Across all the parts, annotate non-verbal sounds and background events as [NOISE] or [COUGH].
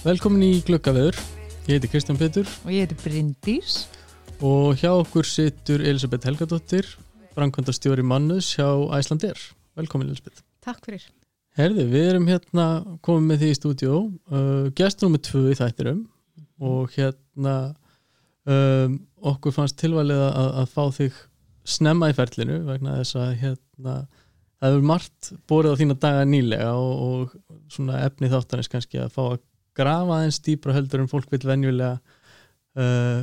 Velkomin í Glöggaveður, ég heiti Kristján Petur og ég heiti Bryndís og hjá okkur situr Elisabeth Helgadóttir, framkvæmdastjóri Mannus hjá Æslandir. Velkomin Elisabeth. Takk fyrir. Herði, við erum hérna komið með því í stúdíó, uh, gestur nummið tvö í þættirum og hérna um, okkur fannst tilvalið að, að fá þig snemma í ferlinu vegna þess að hérna það hefur margt borið á þína daga nýlega og, og svona efni þáttanins kannski að fá að grafa aðeins dýbra heldur en fólk vil venjulega uh,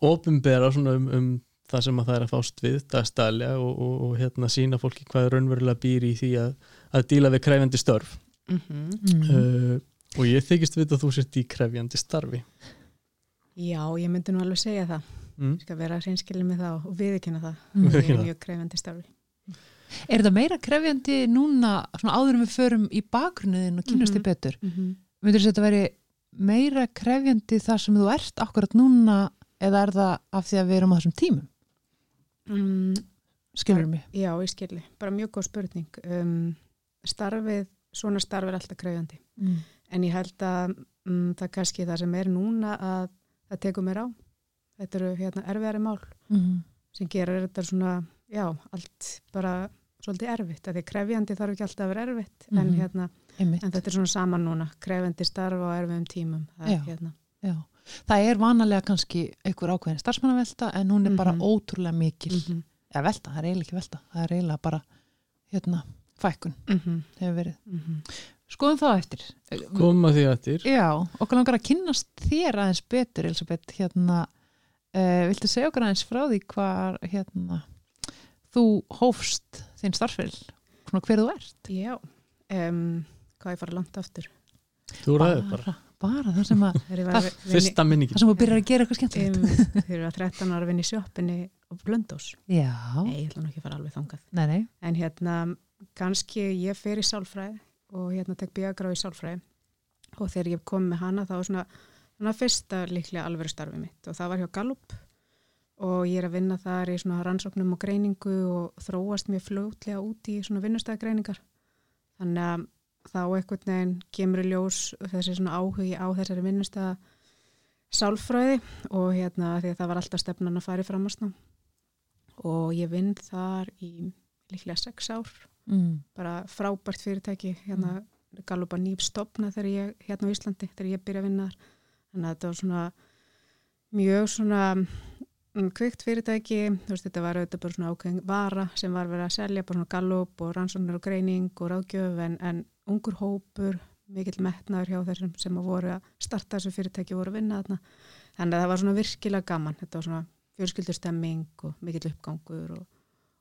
ofinbera svona um, um það sem að það er að fást við dagstælega og, og, og hérna sína fólki hvað raunverulega býr í því að, að díla við krefjandi störf mm -hmm. uh, og ég þykist við að þú sért í krefjandi starfi Já, ég myndi nú alveg segja það mm. ég skal vera reynskilin með það og viðkynna það Mm. Viðurkenna er mjög krefjandi starfi Er þetta meira krefjandi núna svona áður en við förum í bakgrunniðin og kynast þið Mhm. betur? Mm -hmm. Myndir þetta veri meira krefjandi þar sem þú ert akkurat núna eða er það af því að við erum á þessum tímum? mm, Skilur mig? Já, ég skilji, bara mjög góð spurning um, starfið, svona starf er alltaf krefjandi Mm. en ég held að mm, það kannski það sem er núna að það tekur mér á þetta eru hérna erfiðari mál Mm. sem gerir þetta svona, já, allt bara svolítið erfitt, að því krefjandi þarf ekki alltaf að vera erfitt en, Mhm. hérna, Einmitt. en þetta er svona saman núna krefjandi starf á erfiðum tímum það er hérna Já. Það er vanalega kannski einhver ákveðin starfsmannavelta en hún er bara Mhm. ótrúlega mikil. mm Eða velta, það er eiginlega ekki velta. Það er eiginlega bara hérna, fækkun -hmm. hefur verið. Mm Skoðum það eftir. koma því eftir Já, okkur langar að kynnast þér aðeins betur, Elisabeth, hérna, uh, viltu segja okkur aðeins frá því hvað, hérna, þú hófst þinn starffyrir, svona hver þú ert? Já, um, hvað ég fara langt aftur þú ræður bara, bara það sem að, [LAUGHS] að fyrsta minningin það sem þú byrjar að gera eitthvað skemmtilegt. um, þegar ég var 13 ára að vinna í sjoppinni á Blöndós. Já, Nei, ég ætla nú ekki að fara alveg þangað. nei, nei, En hérna, kannski ég fer í sálfræði og hérna tek bíagráð í sálfræði og þegar ég kom með hana þá var svona, svona fyrsta líklega alvöru starfi mitt og það var hjá Gallup og ég er að vinna þar í svona rannsóknum og greiningu og þróast mjög fljótlega út í svona vinnustæðgreiningar. Þannig að þá einhvern veginn kemur í ljós þessi svona áhugi á þessari vinnustæða sálfræði og hérna því að það var alltaf stefnan að fara í framhansnám og ég vinn þar í líklega sex ár mm. bara frábært fyrirtæki hérna mm. Gallupa nýp stopna þegar ég hérna á Íslandi þegar ég byrja að vinna þar þannig að þetta var svona mjög svona mm, kvikt fyrirtæki þú veist þetta var auðvitað bara svona ákveðin vara sem var verið að selja bara svona Gallup og rannsóknir og greining og ráðgjöf en, en ungur hópur mikill metnaður hjá þessum sem að voru að starta þessu fyrirtæki og voru að vinna þarna þannig að það var svona virkilega gaman þetta var svona fjölskyldustemming og mikill uppgangur og,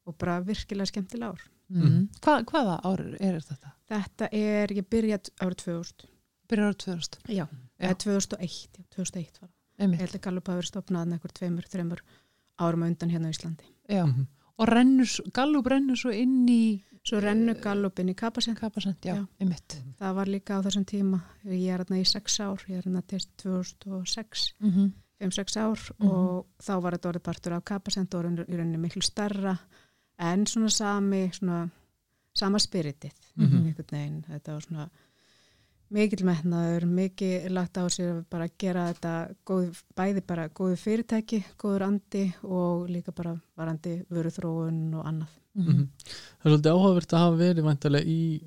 og bara virkilega skemmtilega ár Mm. Hva, hvaða ár er þetta? Þetta er, ég byrjaði árið 2000. Byrjar árið 2000. Já, Já. eða 2001, já, 2001 var. það. Ég held að Gallup hafi verið stopnað einhver tveimur, þreimur árum á undan hérna á Íslandi. Já. Mhm. Og rennur, Gallup rennur svo inn í Svo rennu Gallup inn í Kapasend. kapasend, já, Já. einmitt. Það var líka á þessum tíma. Ég er hérna í sex ár, ég er hérna til 2006, Mm -hmm. 5-6 ár Mhm. og þá var þetta orðið partur af Kapasend og í rauninni miklu stærra en svona sami, svona sama spiritið, einhvern veginn. Þetta var svona mikill metnaður, mikið lagt á sér að bara gera þetta góð, bæði bara góðu fyrirtæki, góður andi og líka bara varandi vöru þróun og annað. Mhm. það er svolítið áhugavert að hafa verið vantarlega í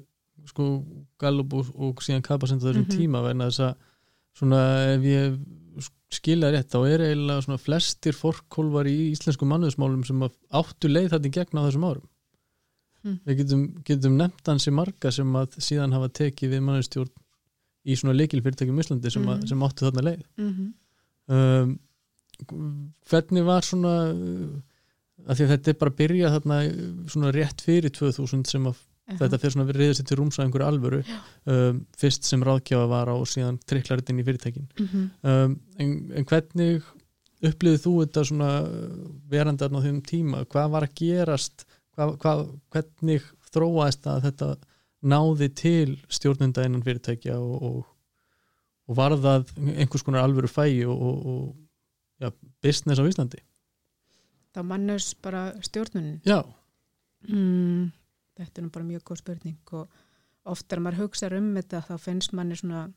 sko Gallup og, og síðan Kapasend á þessum Mhm. tíma vegna þess að svona ef ég skilja rétt þá er eiginlega svona flestir forkólvar í íslensku mannöðsmálum sem að áttu leið þetta í gegn á þessum árum Mm. við getum, getum nefnt hansi marga sem að síðan hafa tekið við mannöðstjórn í svona leikilfyrirtækjum í Íslandi sem, að, Mhm. sem áttu þarna leið Mm -hmm. um, hvernig var svona uh, að því að þetta er bara að byrja þarna uh, svona rétt fyrir 2000 sem að þetta fyrir svona reyðast til rúms á einhverju alvöru um, fyrst sem ráðgjafa var á og síðan triklar þetta inn í fyrirtækin Mm -hmm. um, en, en hvernig upplýðið þú þetta svona verandarn á þeim tíma, hvað var að gerast hvað, hvað, hvernig þróaðist að þetta náði til stjórnenda innan fyrirtækja og, og, og var það einhvers konar alvöru fægi og, og, og ja, business á Íslandi. Þá mannus bara stjórnunin. Já, Mm, þetta er nú bara mjög góð spurning og oft er maður hugsa um þetta þá finnst manni svona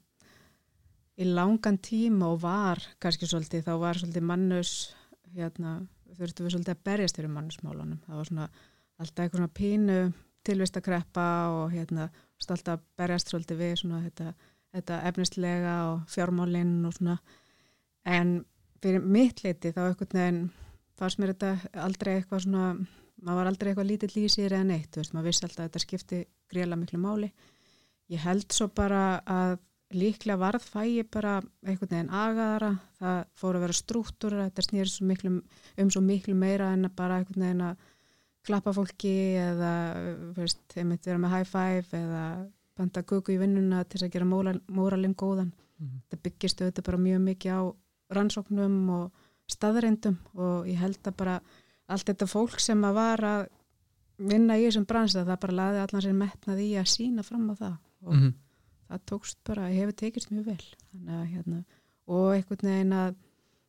í langan tíma og var kannski svolítið, þá var svolítið mannus hérna, þurftum við svolítið að berjast fyrir mannusmálunum, það var svona alltaf eitthvað svona pínu tilvistakreppa og hérna alltaf að berjast svolítið við svona þetta, þetta efnislega og fjármálinn og svona en fyrir mitt leiti þá eitthvað nefn fannst mér þetta aldrei eitthvað svona maður var aldrei eitthvað lítið lýsir eða neitt, þú veist, maður vissi alltaf að þetta skipti greiðlega miklu máli. Ég held svo bara að líklega varð fæi bara einhvern veginn agaðara, það fór að vera strúttur, þetta snýr um svo miklu meira en bara einhvern veginn að klappa fólki eða, veist, einmitt vera með high five eða banda gugu í vinnuna til að gera móralinn góðan. Mm -hmm. Þetta byggist auðvitað bara mjög mikið á rannsóknum og staðreindum og ég held að bara allt þetta fólk sem að var að vinna í þessum bransa það bara laði allan sér metnað í að sína fram á það og mm -hmm. það tókst bara, hefur tekist mjög vel að, hérna, og einhvern veginn að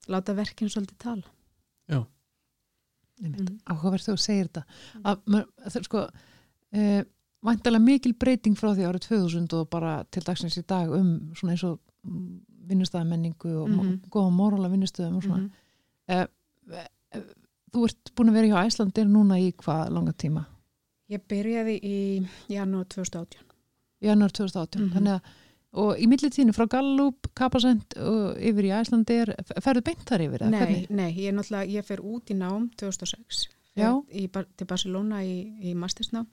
láta verkinn svolítið tala. Áhugaverð þú segir þetta að, það er sko e, vantilega mikil breyting frá því árið 2000 og bara til dagsins í dag um svona eins og vinnustæðamenningu og mm -hmm. góða morala vinnustöðum og svona e, e, Þú ert búin að vera hjá Æslandir núna í hvað langa tíma? Ég byrjaði í janúar 2018. Janúar 2018, mm -hmm. þannig að og í millitíðinu frá Gallup, Kapasend og yfir í Æslandir, ferðu beint þar yfir? Nei, hvernig? nei, ég er náttúrulega, ég fer út í nám 2006 í, til Barcelona í, í mastersnám,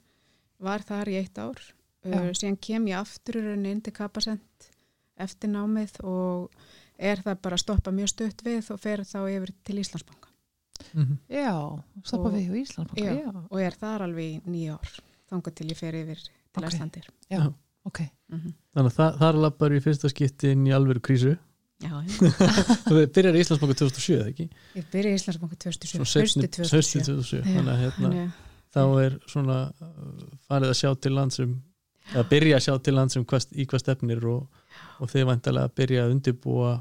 var þar í eitt ár, uh, síðan kem ég aftur inn til Kapasend eftir námið og er það bara að stoppa mjög stutt við og fer þá yfir til Íslandsbanka. Mm -hmm. Já, stoppa við hjá Ísland já, já. og er þar alveg í nýja ár þangar til ég fer yfir til okay. Æslandir Já, ok mm -hmm. Þannig að það, þar lappar í fyrsta skiptin í alveru krísu Já, já [LAUGHS] Þú byrjar í Íslandsbanka 2007, eða ekki? Ég byrjar í Íslandsbanka 2007 Hösti 2007, 2007. Þannig að hérna, þá er svona uh, farið að sjá til landsum að byrja að sjá til landsum hvað, í hvað stefnir og, og þeir vantilega að byrja að undirbúa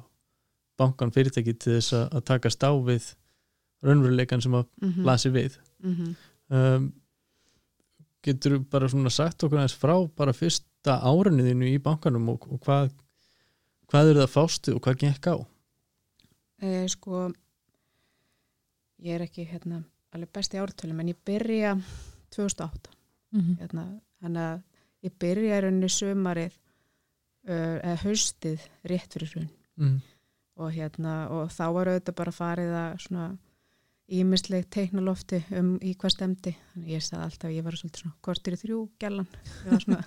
bankan fyrirtæki til þess að taka stáfið raunveruleikan sem að mm -hmm. lasi við mm -hmm. um, getur þú bara svona sagt okkur aðeins frá bara fyrsta árinniðinu í bankanum og, og hvað hvað eru það fástu og hvað gekk á? Eh, sko ég er ekki hérna alveg besti ártölu en ég byrja 2008 mm -hmm. hérna, þannig að ég byrja í rauninni sömarið uh, eða haustið rétt fyrir raun mhm. og hérna og þá var auðvitað bara farið að svona ímisleg teiknalofti um í hvað stemdi þannig ég sagði alltaf ég var svolítið svona kortir í þrjú gælan ég var svona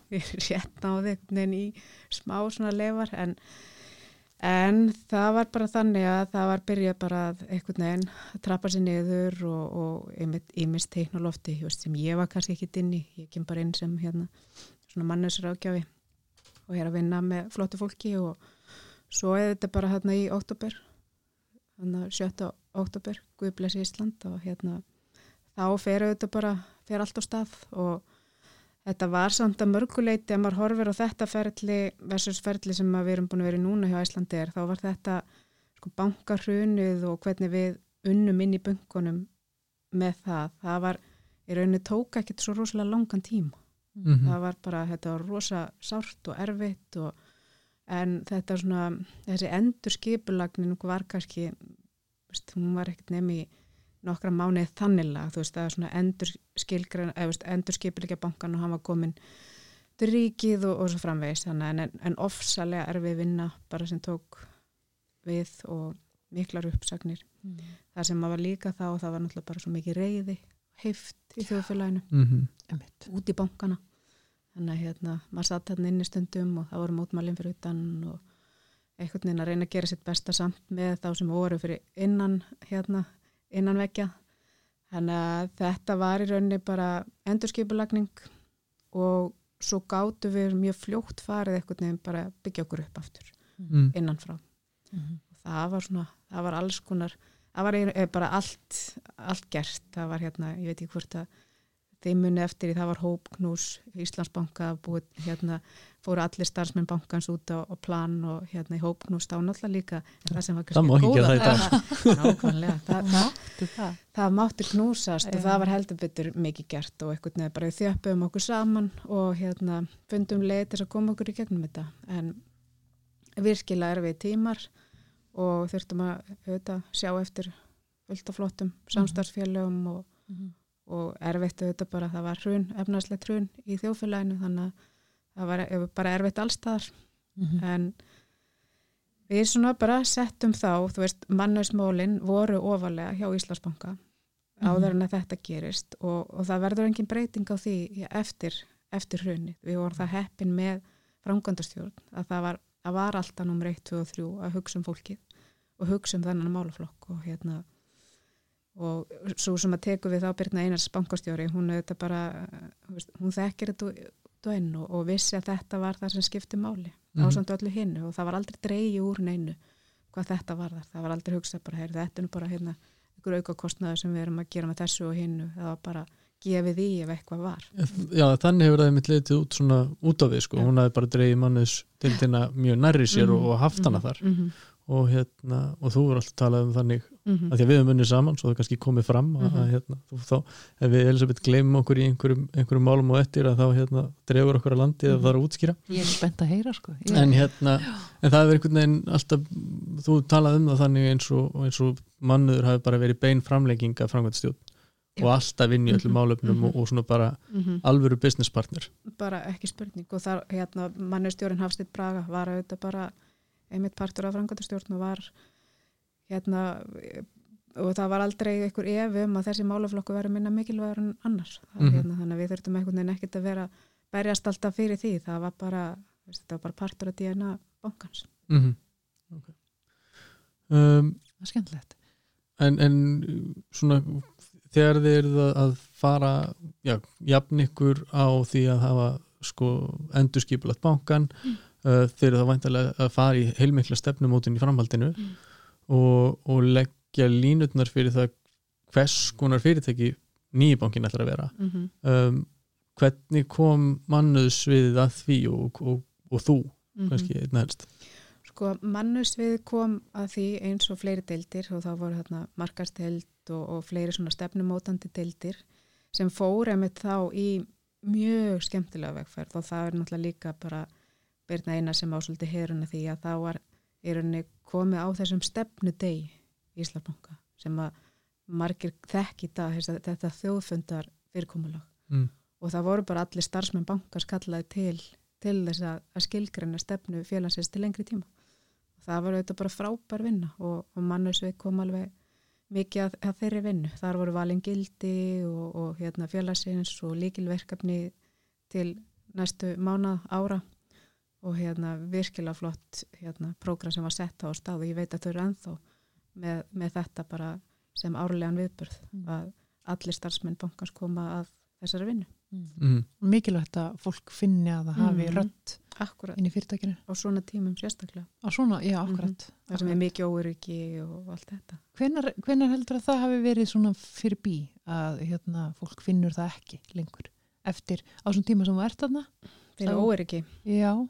[LAUGHS] rétt náði en í smá svona lefar en, en það var bara þannig að það var byrjað bara eitthvað neginn að trappa sér niður og, og ímis teiknalofti sem ég var kannski ekki inn í. Ég kem bara inn sem hérna svona mannusur ágjafi og ég er að vinna með flottu fólki og svo er þetta bara hérna í óttúber þannig að sjötta oktober, Guðbless Ísland og hérna þá fer auðvitað bara, fer allt á stað og þetta var samt að mörguleiti að maður horfir á þetta ferli versus ferli sem við erum búin að vera í núna hjá Íslandi er, þá var þetta sko bankarhrunuð og hvernig við unnum inn í bunkunum með það, það var í rauninni tóka ekkert svo rosalega langan tíma mm -hmm. það var bara, þetta var rosa sárt og erfitt og en þetta svona, þessi endur skipulagnin var kannski veist, hún var ekkert nefn í nokkra mánið þanniglega, þú veist, það er svona endur endur skipilegja bankan og hann var komin til ríkið og, og svo framvegist, þannig en, en ofsalega erfið vinna bara sem tók við og miklar uppsagnir. Mm. Það sem maður var líka þá, það var náttúrulega bara svo mikið reyði, heift í þjóðfélaginu, mm -hmm. út í bankana. Þannig að hérna, maður satt hérna inn í stundum og það voru mótmælinn fyrir utan og einhvern veginn að reyna að gera sitt besta samt með þá sem voru fyrir innan hérna, innan vekja þannig að þetta var í rauninni bara endurskipulagning og svo gáttu við mjög fljótt farið einhvern veginn bara byggja okkur upp aftur mm. innanfrá mm -hmm. það var svona, það var alls konar það var bara allt allt gert, það var hérna, ég veit ekki hvort að þeim muni eftir í það var hópknús Íslandsbanka búið hérna fóru allir starfsmenn bankans út á, á plan og hérna í hópknús þá náttúrulega líka það sem var kannski góða [LAUGHS] nákvæmlega. Það, það, það, það mátti knúsast og það var heldur betur mikið gert og eitthvað neður bara þjöppum okkur saman og hérna fundum leið til að koma okkur í gegnum þetta. En virkilega erfið tímar og þurftum að auðvitað, sjá eftir fullt af flottum samstarfsfélögum og, Mhm. Og erfitt auðvitað bara það var hrun, efnarslegt hrun í þjóðfélaginu þannig að það var e- bara erfitt allstaðar Mhm. en við svona bara settum þá, þú veist, mannusmólin voru ofalega hjá Íslandsbanka áður en að þetta gerist og, og það verður engin breyting á því ja, eftir, eftir hrunni. Við vorum það heppin með framkvæmdastjórn að það var, var alltaf nummer 1, 2 og 3 að hugsa um fólkið og hugsa um þennan málaflokk og hérna og svo sem að teku við þá Birna Einars bankastjóri, hún auðvitað bara hún þekkir þetta út og og, vissi að þetta var það sem skipti máli Mhm. ásamt öllu hinnu og það var aldrei dreigi úr neinu hvað þetta var þar, það var aldrei hugsað bara, heyr, þetta er nú bara hérna ykkur auka kostnaður sem við erum að gera með þessu og hinnu, það var bara gefið í ef eitthvað var. Já, þannig hefur það mitt litið út svona út á við sko, Já. hún hafi bara dreigið mannes dildina mjög nærri sér Mhm, og, og haft hana þar. Mhm, og hérna, og þú er alltaf talað um þannig mhm. að því að við höfum unnið saman svo það kannski komið fram að, Mhm. að hérna, þú, þá, ef við Elisabeth gleymum okkur í einhverjum, einhverjum málum og eftir að þá hérna, dregur okkur að landi eða Mhm. það er að útskýra Ég er spennt að heyra sko ég, en hérna, en það hefur einhvern veginn alltaf, þú talað um það þannig eins og, eins og mannuður hafi bara verið bein framlegging af framkvæmstjórn og alltaf inn í öllum Mhm, málefnum mhm. og, og svona bara Mhm. alvöru business partner bara ekki spurning og þar hérna mannustjórinn Hafstid Braga var auðvitað bara einmitt partur af frangatastjórn og var hérna og það var aldrei einhver efi um að þessi málaflokku verið minna mikilvægur en annars það, Mhm. hérna, þannig að við þurftum einhvern veginn ekkert að vera berjast alltaf fyrir því, það var bara veist, þetta var bara partur af DNA bankans mm -hmm. okay. um, það er skemmtilegt en, en svona þegar þið eruð að- að fara já, jafn ykkur á því að hafa sko endurskipulat bankan Mm. uh, þeir eru þá væntalega að fara í heilmikla stefnumótin í framhaldinu Mm. Og, og leggja línutnar fyrir það hvers konar fyrirtæki nýji bankin ætlar að vera mm -hmm. um, hvernig kom mannuðsviðið að því og, og, og þú Mhm. kannski einna helst Sko mannusvið kom að því eins og fleiri deildir og þá voru þarna markasteild og, og fleiri svona stefnumótandi deildir sem fór einmitt þá í mjög skemmtilega vegferð og það er náttúrulega líka bara byrna eina sem ásöldi heruna því að það var í rauninni komið á þessum stefnu deg Íslandsbanka sem að margir þekk í dag þess að þetta þjóðfundar fyrirkomulag. Mm. og það voru bara allir starfsmenn bankars kallaði til, til þess að, að skilgreina stefnu félagsins til lengri tíma. Og það var auðvitað bara frábær vinna og, og mannusvið kom alveg mikið að, að þeirri vinnu. Þar voru valin gildi og, og hérna, félagsins og líkilverkefni til næstu mánað ára og hérna virkilega flott hérna, prógram sem var sett á stað og ég veit að þau eru ennþá með, með þetta bara sem árlegan viðburð Mm. að allir starfsmenn bankans koma að þessari vinnu. Mm. mikilvægt að fólk finni að það hafi Mhm. rödd Akkurat, inn í fyrirtækinu á svona tímum sérstaklega. á svona, já, akkurat, Það sem er mikið óöryggi og allt þetta. hvenar, hvenar heldur að það hafi verið svona fyrir bí að hérna, fólk finnur það ekki lengur eftir á svona tíma sem þú ert þarna Fyrir Þá- óöryggi. já,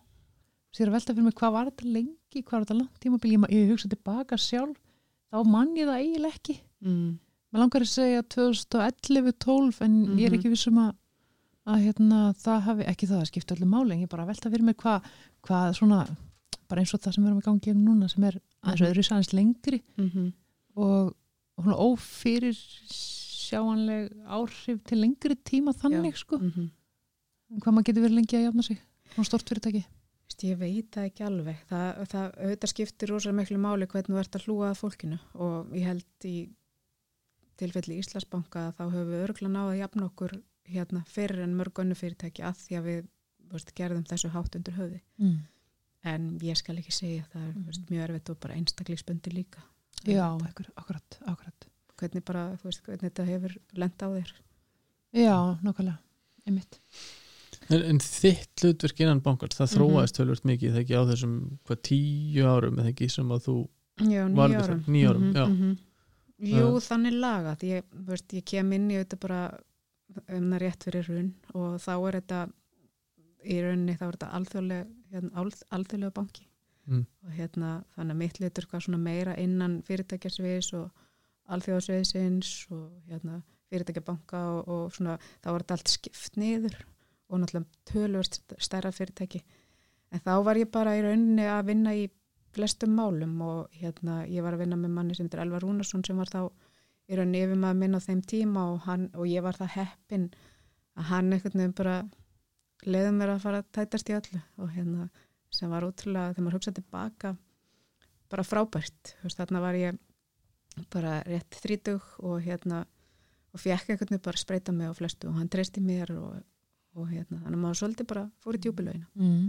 sér að velta fyrir mig hvað var þetta lengi, hvað var þetta langt tímabil ég, hugsa tilbaka sjálf þá mann ég það eiginlega ekki Mm. Mér langar að segja 2011-12 en ég er Mhm. ekki vissum að, að hérna, það hafi, ekki það að skipta öllu máli en ég bara velta fyrir mig hvað hva svona, bara eins og það sem við erum að gangi um núna sem er aðeins Mhm. öðru aðeins lengri Mm -hmm. og, svona ófyrir sjáanleg áhrif til lengri tíma þannig sko Mm -hmm. hvað maður getur verið lengi að jafna sig svona stort fyrirtæki Ég veit það ekki alveg. Það, það auðvitað skiptir rosalega miklu máli hvernig þú ert að hlúa að fólkinu og ég held í tilfelli Íslandsbanka að þá höfum við örgulega náða að jafna okkur hérna fyrir en mörg önnu fyrirtæki að því að við veist, gerðum þessu hátt undir höfði. mm. En ég skal ekki segja það er veist, mjög erfitt og bara einstaklingsbundi líka. Já, ekkur, akkurat, akkurat Hvernig bara, þú veist, hvernig þetta hefur lent á þér. Já, nákvæmlega, einmitt En, en þitt hlutverk innan bankars, það Mhm. þróaðist tölvört mikið þegar ekki á þessum hvað tíu árum eða ekki sem að þú Já, Var nýja þetta árum. það? Níu árum, já. mhm. Jú, Uh. þannig laga. Ég, veist, ég kem inn í auðvitað bara um það rétt fyrir hrun og þá er þetta í rauninni þá er þetta alþjóðlega, hérna, alþ- alþjóðlega banki Mm. og hérna þannig að mitt litur hvað svona meira innan fyrirtækjasviðs og alþjóðasviðsins og hérna fyrirtækjabanka og, og svona þá er þetta allt skipt niður og náttúrulega tölvörst stærra fyrirtæki. En þá var ég bara í rauninni að vinna í flestum málum og hérna ég var að vinna með manni sem er Elvar Rúnarsson sem var þá í rauninni yfir maður minn á þeim tíma og, hann, og ég var það heppin að hann einhvern veginn bara leiði mér að fara að tætast í öllu og hérna sem var útrúlega þegar maður hugsaði tilbaka bara frábært, þarna var ég bara rétt þrítug og hérna og fekk einhvern veginn bara að spreita mig á flestu og hann treysti mér og, og hérna þannig að maður svolítið bara fór í djúbilögina mm.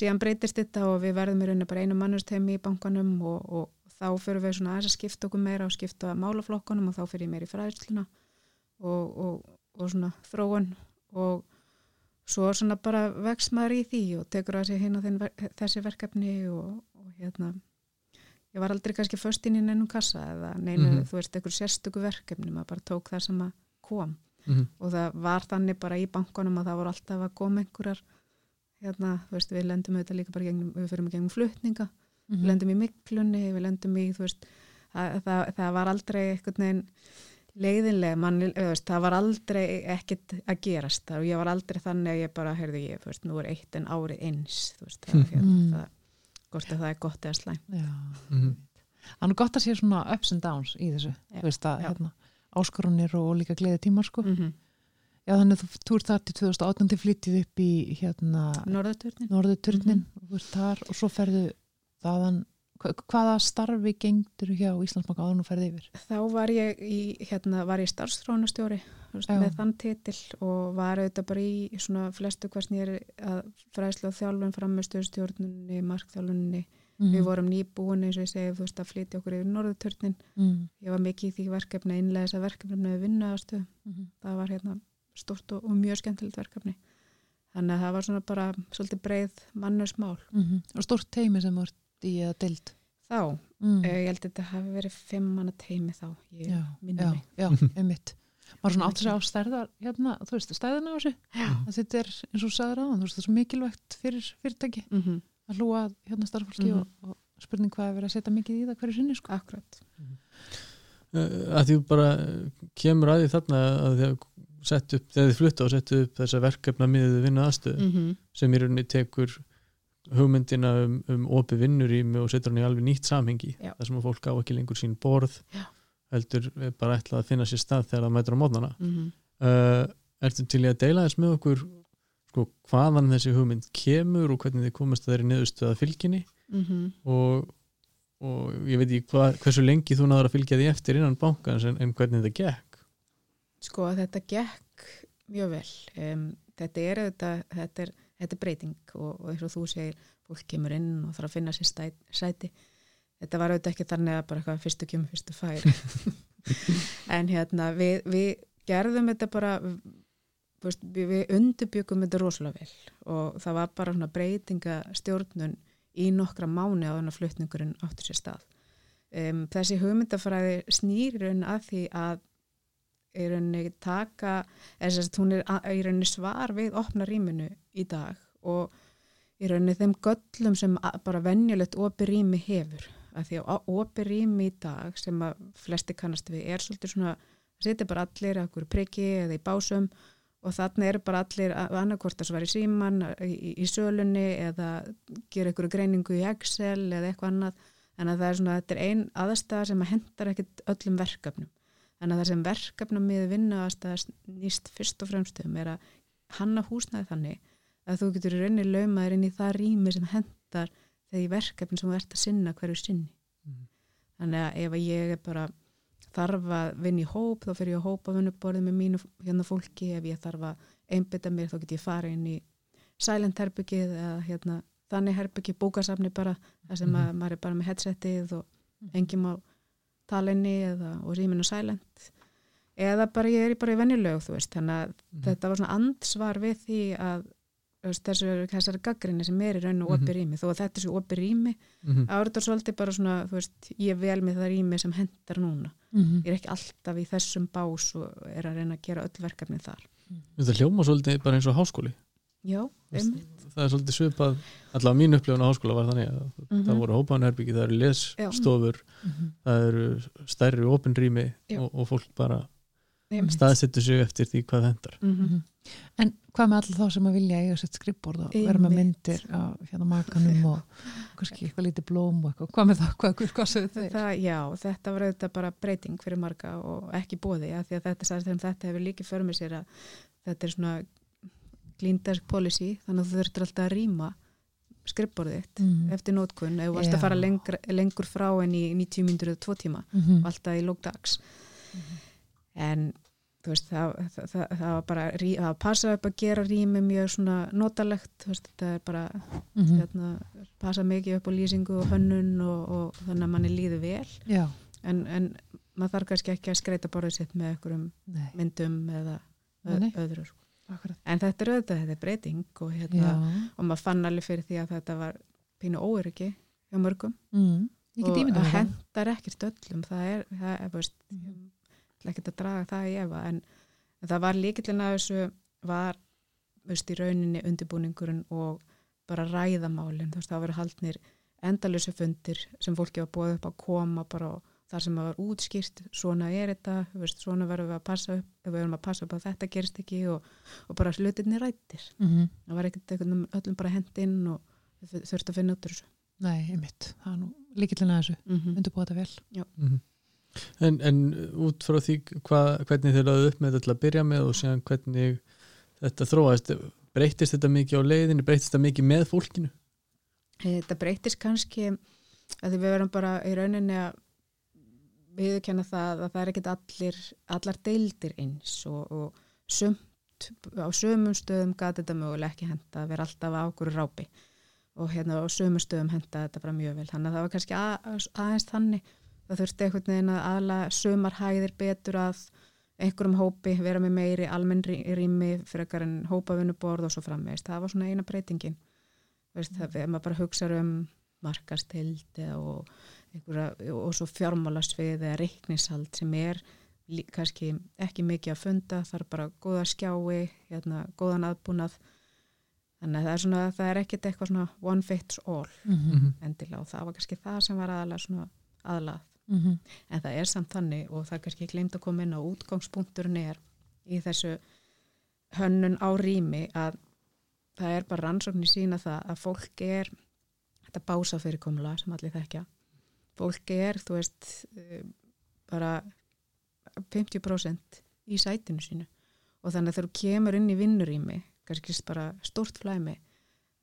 síðan breytist þetta og við verðum í rauninni bara einu mannustemi í bankanum og, og þá fyrir við svona aðeins að skipta okkur meira og skipta málaflokkunum og þá fyrir ég meira í fræðsluna og, og, og svona þróun og svo svona bara vex maður í því og tekur að sig á þessi verkefni og, og hérna ég var aldrei kannski först inn í neinum kassa eða neinu, Mhm. þú veist, einhver sérstöku verkefni maður bara tók það sem að kom Mhm. og það var þannig bara í bankunum að það voru alltaf að koma einhverjar hérna, þú veist, við lendum auðvitað líka bara gegnum, við fyrir með gegnum flutninga Mhm. við lendum í miklunni, við lendum í þú veist, það, það, það var aldrei einhvern veginn leiðinlega mann, þú veist, það var aldrei ekkit að gerast það og ég var aldrei þannig að ég bara, heyrðu ég, þú veist, nú er eitt en árið eins, þú veist, það, [LAUGHS] hérna, Mm. það hvort að það er gott eða slæm Já. Mhm. Þannig gott að sé svona ups and downs í þessu, Já. þú veist að hérna, áskorunir og líka gleði tímar sko. mm -hmm. Já þannig að þú, ert þar til 2018 til flyttið upp í hérna þú ert þar og svo ferðu þaðan, hva, hvaða starfi gengdur hjá Íslandsbanka áður nú ferði yfir? þá var ég í, hérna, var ég starfstrónastjóri með þann titil og var auðvitað bara í svona flestu hvers nýri að fræðslu og þjálfun framistöðstjórnunni, markþjálfunni Mm. við vorum nýbúin eins og ég segi þú veist að flytja okkur yfir norðurturnin mm. ég var mikið í því verkefni að innlega þessa verkefni með vinnaðastu, Mm. það var hérna stort og, og mjög skemmtilegt verkefni þannig að það var svona bara svolítið breið mannusmál Mm. og stórt teimi sem ert í eða dild þá, mm. eh, ég held að þetta hafi verið fimm manna teimi þá, ég já, minni já, mig já, [LAUGHS] einmitt maður svona átt sig á stærðar hérna, þú veist, stæðina á þessu að þetta er eins og sagður á þú veist, það er svo mikilvægt fyrir fyrirtæki mm -hmm. Að hlúa að, hérna starffólki Mhm. og, og spurning hvað er verið að setja mikið í það hverju sinni sko. akkurat Uh, að því bara uh, kemur að því þarna að að sett upp, þegar þið flutta og settu upp þessa verkefna miðið vinna aðstöðu mm -hmm. sem í rauninni tekur hugmyndina um, um opi vinnurými og setur hann í alveg nýtt samhengi Já. þar sem að fólk á ekki lengur sín borð Já. heldur bara ætlað að finna sér stað þegar það mætur á mótnana Mm -hmm. uh, Ertu til í að deila þess með okkur sko, hvaðan þessi hugmynd kemur og hvernig þið komast að þeirri niðurstöða fylginni Mhm. og, og ég veit ekki hva, hversu lengi þú náður að fylgja því eftir innan bankans en, en hvernig þetta gekk Sko þetta gekk mjög vel. Um, þetta, er, auðvitað, þetta, er, þetta er breyting og, og eins og þú segir, fólk kemur inn og þarf að finna sér stæ, sæti. Þetta var auðvitað ekki þannig að bara eitthvað fyrstu kemur, fyrstu fær. [LAUGHS] en hérna við, við gerðum þetta bara, veist, við, undirbyggum þetta rosalega vel og það var bara svona breytingastjórnun í nokkra mánu á þennan flutningurinn áttur sér stað. Um, þessi hugmyndafræði snýr í raun að því að í rauninni taka þess að hún er að- í rauninni svar við opna rýminu í dag og í rauninni þeim göllum sem að- bara venjulegt opi rými hefur að því að opi rými í dag sem að flesti kannast við er svolítið svona það sitja bara allir að okkur priki eða í básum og þarna eru bara allir annarkvort að svara í síman í, í, sölunni eða gera ykkur greiningu í Excel eða eitthvað annað. En að það er svona, þetta er ein aðstæða sem að hendar ekkit öllum verkefnum. En að það sem verkefnum með vinna aðstæða nýst fyrst og fremst um er að hanna húsnæði þannig að þú getur í rauninni laumaður inn í það rými sem hendar þegar í verkefni sem þú ert að sinna hverju sinni. Mhm. þannig að ef að ég er bara þarf að vinna í hóp þá fyrir ég að hópa vinnuborðið með mínu hérna fólki ef ég þarf að einbytta mér þá get ég fara inn í silent herbyggið eða hérna þannig herbyggið bókasafni bara þar sem að maður er bara með headsetið og enginn má tala inni eða og rýminu silent eða bara ég er bara í veist þannig að Mhm. þetta var svona ansvar við því að þessari gaggrinni sem er í raun og Mhm. opi rými þó að þetta sé opi rými Mhm. árið svolítið bara svona veist, ég vel með það rými sem hendar núna mm ég er ekki alltaf í þessum bás og er að reyna að gera öll verkefni þar Þetta hljóma svolítið bara eins og háskóli já, einmitt það er svolítið svipað allavega mín upplifun á háskóla var þannig að Mhm. það voru hópanherbyggi, það eru lesstofur -hmm. það eru stærri opinrými Já. og, og fólk bara Einmitt. staðsettur sig eftir því hvað hendar Mhm. En hvað með allir þá sem að vilja eiga sett skrippborð og vera með myndir á hérna makanum og kannski eitthvað lítið blóm og eitthvað, hvað með það, hvað, hvað, hvað sögðu þeir? Það, já, þetta var auðvitað bara breyting fyrir marga og ekki bóði að því að þetta, sagði þeim, þetta hefur líki för með sér að þetta er svona desk policy þannig að þú þurftur alltaf að rýma skrippborðið þitt Mm. eftir nótkun ef þú varst að fara lengur, lengur frá en í 90 mínútur eða 2 tíma Mhm. og alltaf í lókdags en þú veist það, það, það, það var bara það var passað upp að gera rými mjög svona notalegt veist þetta er bara Mhm. hérna, passa mikið upp á lýsingu og hönnun og, og þannig að manni líður vel. Já, en, en maður þarf kannski ekki að skreita borðið sitt með einhverjum myndum eða Nei, öðru sko. en þetta er auðvitað, þetta er breyting og, hérna, og maður fann alveg fyrir því að þetta var pínu óöryggi hjá mörgum. Mm. og það það hendar ekkert öllum. Það er, það er, veist, Mhm. ég ætla ekkert að draga það í efa en, en það var líkillin að þessu var veist, í rauninni undirbúningurinn og bara ræðamálin þú veist, það var haldnir endalösu fundir sem fólki var búið upp að koma bara og þar sem það var útskýrt svona er þetta, veist, svona verðum við að passa upp við verðum að passa upp að þetta gerist ekki og, og bara hlutinni rættir Mhm. það var ekkert einhvern öllum bara hendinn og þau þurftu að finna út úr þessu Nei, einmitt, það er nú líkillina þessu mm -hmm. undirbúa þetta vel Mhm. En, en út frá því hva, hvernig þið laðið upp með þetta til að byrja með og síðan hvernig þetta þróast breytist þetta mikið á leiðinu, breytist þetta mikið með fólkinu? Þetta breytist kannski að við verum bara í rauninni að viðurkenna það að það er ekkit allir, allar deildir eins og, og sumt á sömum stöðum gati þetta mögulega ekki henda að vera alltaf á okkur rápi. Og hérna á sömum stöðum henda þetta bara mjög vel. Þannig að það var kannski að, aðeins þannig það þurfti einhvern veginn að aðla sömar hæðir betur að einhverjum hópi vera með meiri almenn rými frekar en hópavinuborð og svo frammeist það var svona eina breytingin. Veist, það, ef maður bara hugsa um markastild og, og svo fjármálasvið eða reiknishald sem er kannski ekki mikið að funda það er bara góða skjái hérna, góðan aðbúnað. Þannig að það er, svona, það er ekkit eitthvað svona one fits all mm endilega og það var kannski það sem var aðalega svona aðlað -hmm. en það er samt þannig og það er kannski glemt að koma inn á útgangspunkturinn er í þessu hönnun á rými að það er bara rannsóknir sína það að fólk er þetta bása fyrirkomula sem allir þekkja fólk er, þú veist eh, bara 50% í sætinu sínu. Og þannig að þegar þú kemur inn í vinnurými kannski bara stort flæmi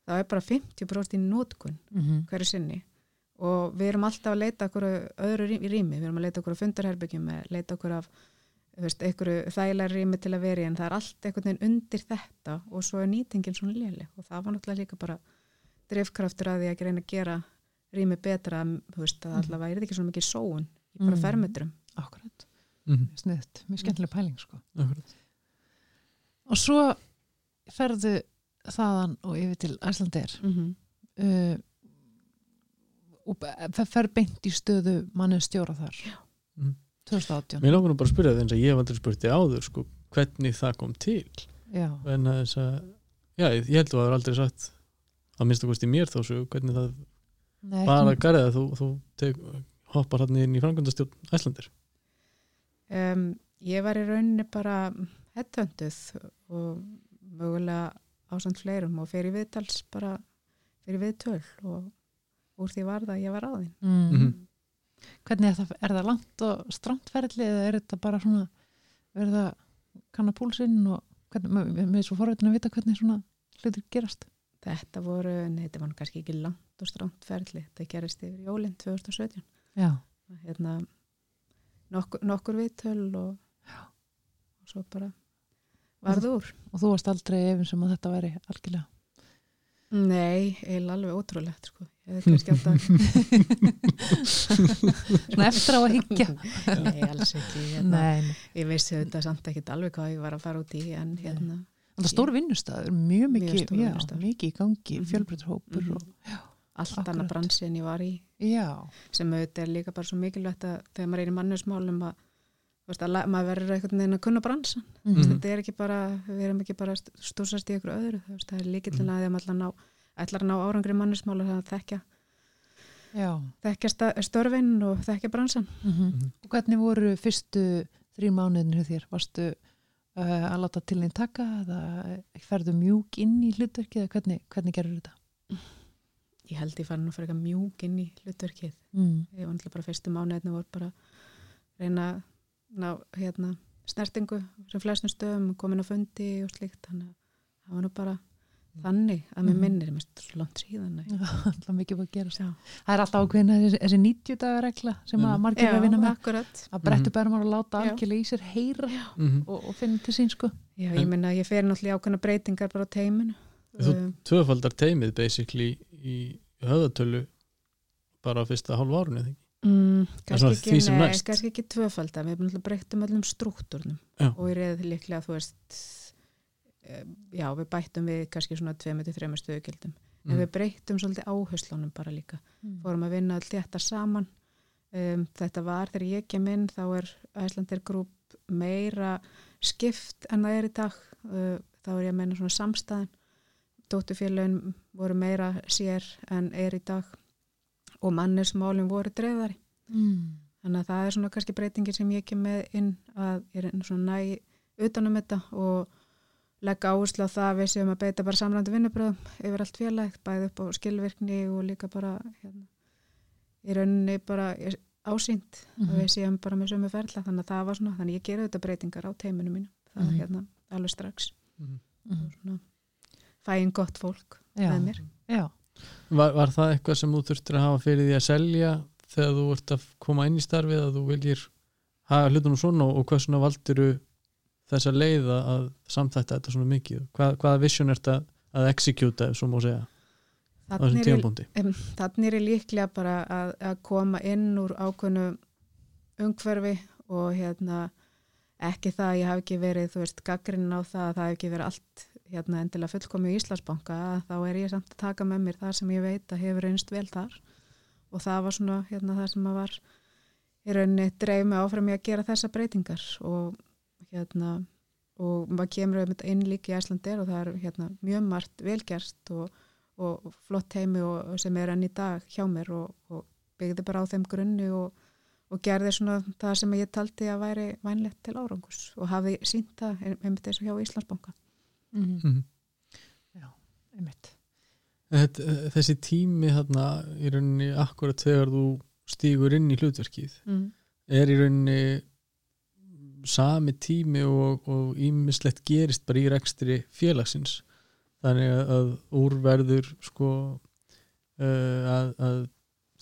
þá er bara 50% í nótkun Mm hverju sinni og við erum alltaf að leita okkur öðru rými, rými. við erum að leita okkur á fundarherbyggjum leita okkur af einhverju þægilega rými til að vera í en það er allt einhvern veginn undir þetta og svo er nýtingin svona léleg og það var náttúrulega líka bara drifkraftur að því að reyna að gera rými betra veist, að Mhm. allavega er þetta ekki svona mikið sóun í bara Mhm. fermetrum Akkurat, mm sniðt, mjög skemmtileg pæling sko. og svo ferðu þaðan og yfir til Æslandir mm -hmm. uh, það fer beint í stöðu mannið stjóra þar Mhm. 2018 Mér langar nú bara að spyrja það eins að ég hef aldrei spurti áður sko, hvernig það kom til? Já, en að þess að já, ég ég held að þú hefur aldrei sagt að minnst að kosti mér þá svo hvernig það Nei, bara ekki- garðið að þú, þú tek, hoppar hann inn í framkvæmdastjórn Æslandir um, ég var í rauninni bara headhunduð og mögulega ásand fleirum og fer í viðtals bara fyrir viðtöl og úr því var það að ég var áðin mm. Mhm. Hvernig er það, er það langt og strandferðli eða er þetta bara svona verður það kanna púlsinn og hvernig, með, með, svo forveitin að vita hvernig svona hlutir gerast? Þetta voru, nei þetta var kannski ekki langt og stránt ferli, þetta gerist yfir jólinn 2017 Já, hérna, nokkur, nokkur viðtöl og, og svo bara varð úr. og þú varst aldrei efinn sem að þetta væri algjörlega nei, eiginlega alveg ótrúlegt sko. [LAUGHS] Svona eftir á að higgja nei, alls ekki hérna, Nei, nei. ég vissi þetta samt ekkit alveg hvað ég var að fara út í en hérna En það er stór vinnustæður, mjög mikið, já, mikið í gangi, Mhm. fjölbreytshópur Mhm. og, allt Akkurat. annað bransi en ég var í já, sem auðvitað er líka bara svo mikilvægt að þegar maður er í mannusmálum að, veist, maður verður einhvern veginn að kunna bransan Mhm. Mhm. þetta er ekki bara, við erum ekki bara stúsast í ykkur öðru, veist, það er líkillin að því að maður að ná, ætlar að ná árangri það að þekka, já. þekka sta- störfin og þekka bransan Mhm. Mhm. Og hvernig voru fyrstu þrjú mánuðin hjá þér, varstu uh, að láta til þín taka eða ferðu mjúk inn í hlutverkið eða hvernig, hvernig gerur þetta? Ég held ég fann nú fyrir eitthvað mjúk inn í hlutverkið. Mm. Ég var náttúrulega bara fyrstu mánuðinu voru bara reyna ná hérna, snertingu sem flestum stöðum, komin á fundi og slíkt. Þannig að það var nú bara þannig að mér Mhm. minnir, mér er svo langt síðan. að- [LAUGHS] alltaf mikið búið að gera Já, það er alltaf ákveðin þessi, þessi 90 dagar regla sem að Mhm. margir að vinna með akkurat. að brettu Mhm. bærum að láta algjörlega í sér heyra og, og finna til sín sko Já, ég minna að ég fer náttúrulega í ákveðna breytingar bara á teiminu. Þú- Um, tvöfaldar teimið basically í höfðatölu bara á fyrsta hálf árunni Mm, kannski, ekki, nei, kannski ekki tvöfalda við erum náttúrulega breyttum öllum struktúrnum Já. og ég reyði líklega þú veist já við bættum við kannski svona 2-3 stöðugildum. Mm. en við breyttum svolítið áherslunum bara líka. Fórum að vinna all þetta saman. Um, þetta var þegar ég kem inn þá er Æslandir grúp meira skipt en það er í dag. Uh, þá er ég að meina svona samstæðan dóttufélagin voru meira sér en er í dag. Og mannesmálin voru dreifðari. Mm. Þannig að það er svona kannski breytingin sem ég kem með inn að ég er svona næ utanum þetta og legga áherslu á það að við séum að beita bara samrændi vinnubröðum yfir allt félagt, bæði upp á skilvirkni og líka bara hérna, í rauninni bara ásýnd Mhm. að við séum bara með sömu ferla þannig að það var svona, þannig að ég gera þetta breytingar á teiminu mínu, það Mhm. er hérna alveg strax Mhm. Mm. svona, fæin gott fólk Já. með mér. Já. Var, var það eitthvað sem þú þurftir að hafa fyrir því að selja þegar þú ert að koma inn í starfið að þú viljir hafa hlutunum svona og hvað svona valdiru þessa leið að samþætta þetta svona mikið. Hvað, hvaða vision er þetta að executa svo má segja Þannig er, ég líklega bara að, að koma inn úr ákveðnu umhverfi og hérna ekki það að ég hafi ekki verið þú veist gaggrinn á það að það hafi ekki verið allt hérna endilega fullkomi í Íslandsbanka þá er ég samt að taka með mér það sem ég veit að hefur reynst vel þar. Og það var svona hérna það sem að var í rauninni dreif mig áfram í að gera þessa breytingar og hérna og maður kemur um þetta inn líka í Æslandir og það er hérna mjög margt velgerst og, og flott heimi og, og sem er enn í dag hjá mér og, og byggði bara á þeim grunni og, og gerði svona það sem ég taldi að væri vænlegt til árangus og hafi sínt það einmitt eins og hjá Íslandsbanka. Mm. mm. einmitt Þetta, þessi tími þarna í rauninni akkurat þegar þú stígur inn í hlutverkið Mm. er í rauninni sami tími og, ímislegt gerist bara í rekstri félagsins þannig að, úrverður sko uh, að, að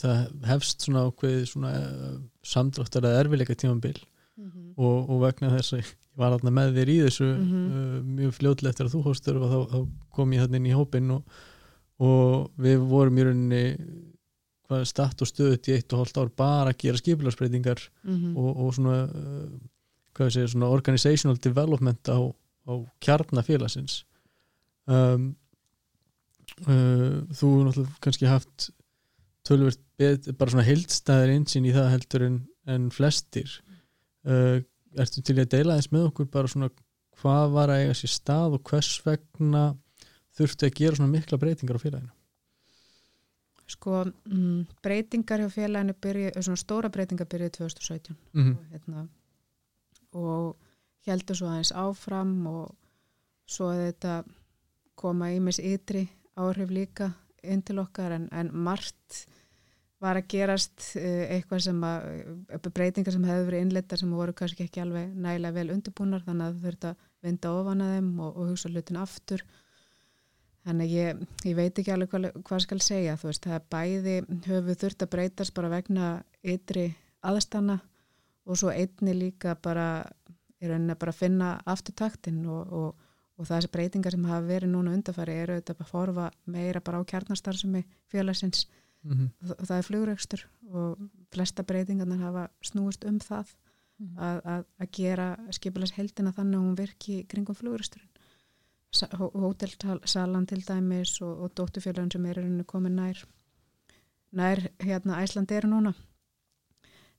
það hefst svona ákveðið svona uh, samdráttar að erfileika tímabil Mm -hmm. og, og vegna þess að ég var þarna með þér í þessu Mhm. uh, mjög fljótlega eftir að þú hóstur og þá, þá kom ég þarna inn í hópin og, og við vorum í rauninni hvað statt og stöðut í eitt og hálft ár bara að gera skipilarsbreytingar Mhm. og, og svona hvað segja, svona organizational development á, á kjarnafélagsins um, uh, þú hefur náttúrulega kannski haft bet, bara svona heildstæðir einsinn í það heldur en, en flestir. Uh, ertu til að deila þess með okkur bara svona hvað var að eiga sér stað og hvers vegna þurfti að gera svona mikla breytingar á félaginu? Sko, mm, breytingar hjá félaginu byrju, svona stóra breytingar byrjuði 2017 mm -hmm. og, hérna, og heldur svo aðeins áfram og svo þetta koma í mis ytri áhrif líka inn til okkar en, en margt var að gerast eh, eitthvað sem að breytingar sem hefur verið innleitar sem voru kannski ekki alveg nægilega vel undirbúnar þannig að það þurft að vinda ofan að þeim og, og hugsa hlutin aftur. Þannig ég, ég veit ekki alveg hvað, hvað skal segja þú veist, það bæði höfu þurft að breytast bara vegna ytri aðstanna og svo einni líka bara í rauninni að bara finna afturtaktin og, og, og það þessi breytingar sem hafa verið núna undarfæri eru auðvitað bara að forfa meira bara á kjarnastarfsemi félagsins Mm -hmm. og það er flugrekstur og flesta breytingarnar hafa snúist um það Mhm. að, að, að gera skipilags heldina þannig að hún virki kringum flugreksturinn hótelsalan til dæmis og, og dóttufélagin sem er komin nær nær hérna Æsland eru núna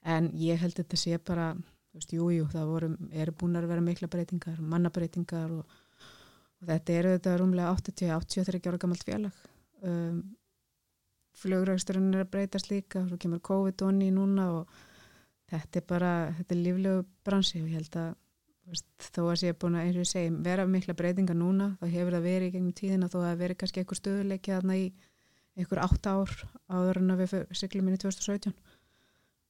en ég held þetta sé bara veist, jú, jú, það voru, eru búin að vera mikla breytingar, mannabreitingar og, og þetta eru þetta rúmlega 80-83 ára gamalt félag. Um, flugræksturinn er að breytast líka svo kemur COVID onni núna og þetta er bara, þetta er líflegu bransi og ég held að veist, þó að sé búin að, eins og ég segi, vera mikla breytingar núna, þá hefur það verið í gegnum tíðina þó að það verið kannski eitthvað stöðuleiki þarna í einhver átta ár áður en að við siglum inn í 2017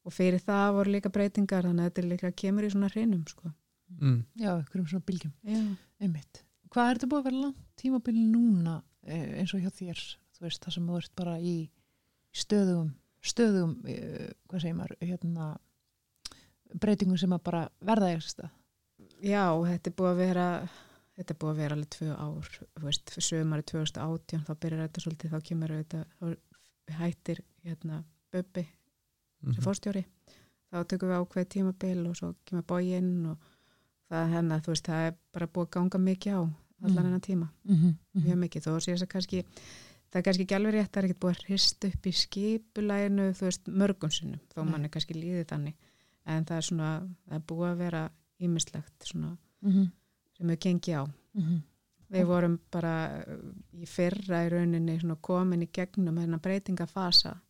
og fyrir það voru líka breytingar þannig að þetta líka kemur í svona hrinum sko. mm. Já, ykkur um svona bylgjum Já. einmitt. Hvað er þetta búið að vera langt tímabili núna eh, eins og hjá þér þú veist, það sem þú ert bara í stöðugum, stöðugum eh, hvað segir maður, hérna breytingum sem að bara verða stað Já, þetta er búið að vera þetta er búið að vera alveg tvö ár þú veist, sömari 2018 þá byrjar þetta svolítið, þá kemur þetta þá hættir hérna Bubbi sem Mhm. fórstjóri þá tökum við ákveð tímabil og svo kemur bóginn og það hennar, veist, það er bara búið að ganga mikið á allan Mm. hennar tíma, mm -hmm. mjög mikið þó sé þess að kannski, það er kannski ekki alveg rétt það er ekkert búið að hrista upp í skipulæginu þú veist, mörgum sinnum þó mann er kannski líðið þannig en það er svona, það er búið að vera ímislegt svona Mm -hmm. sem við gengi á við Ok. vorum bara í fyrra í rauninni svona komin í gegnum hérna breytingafasa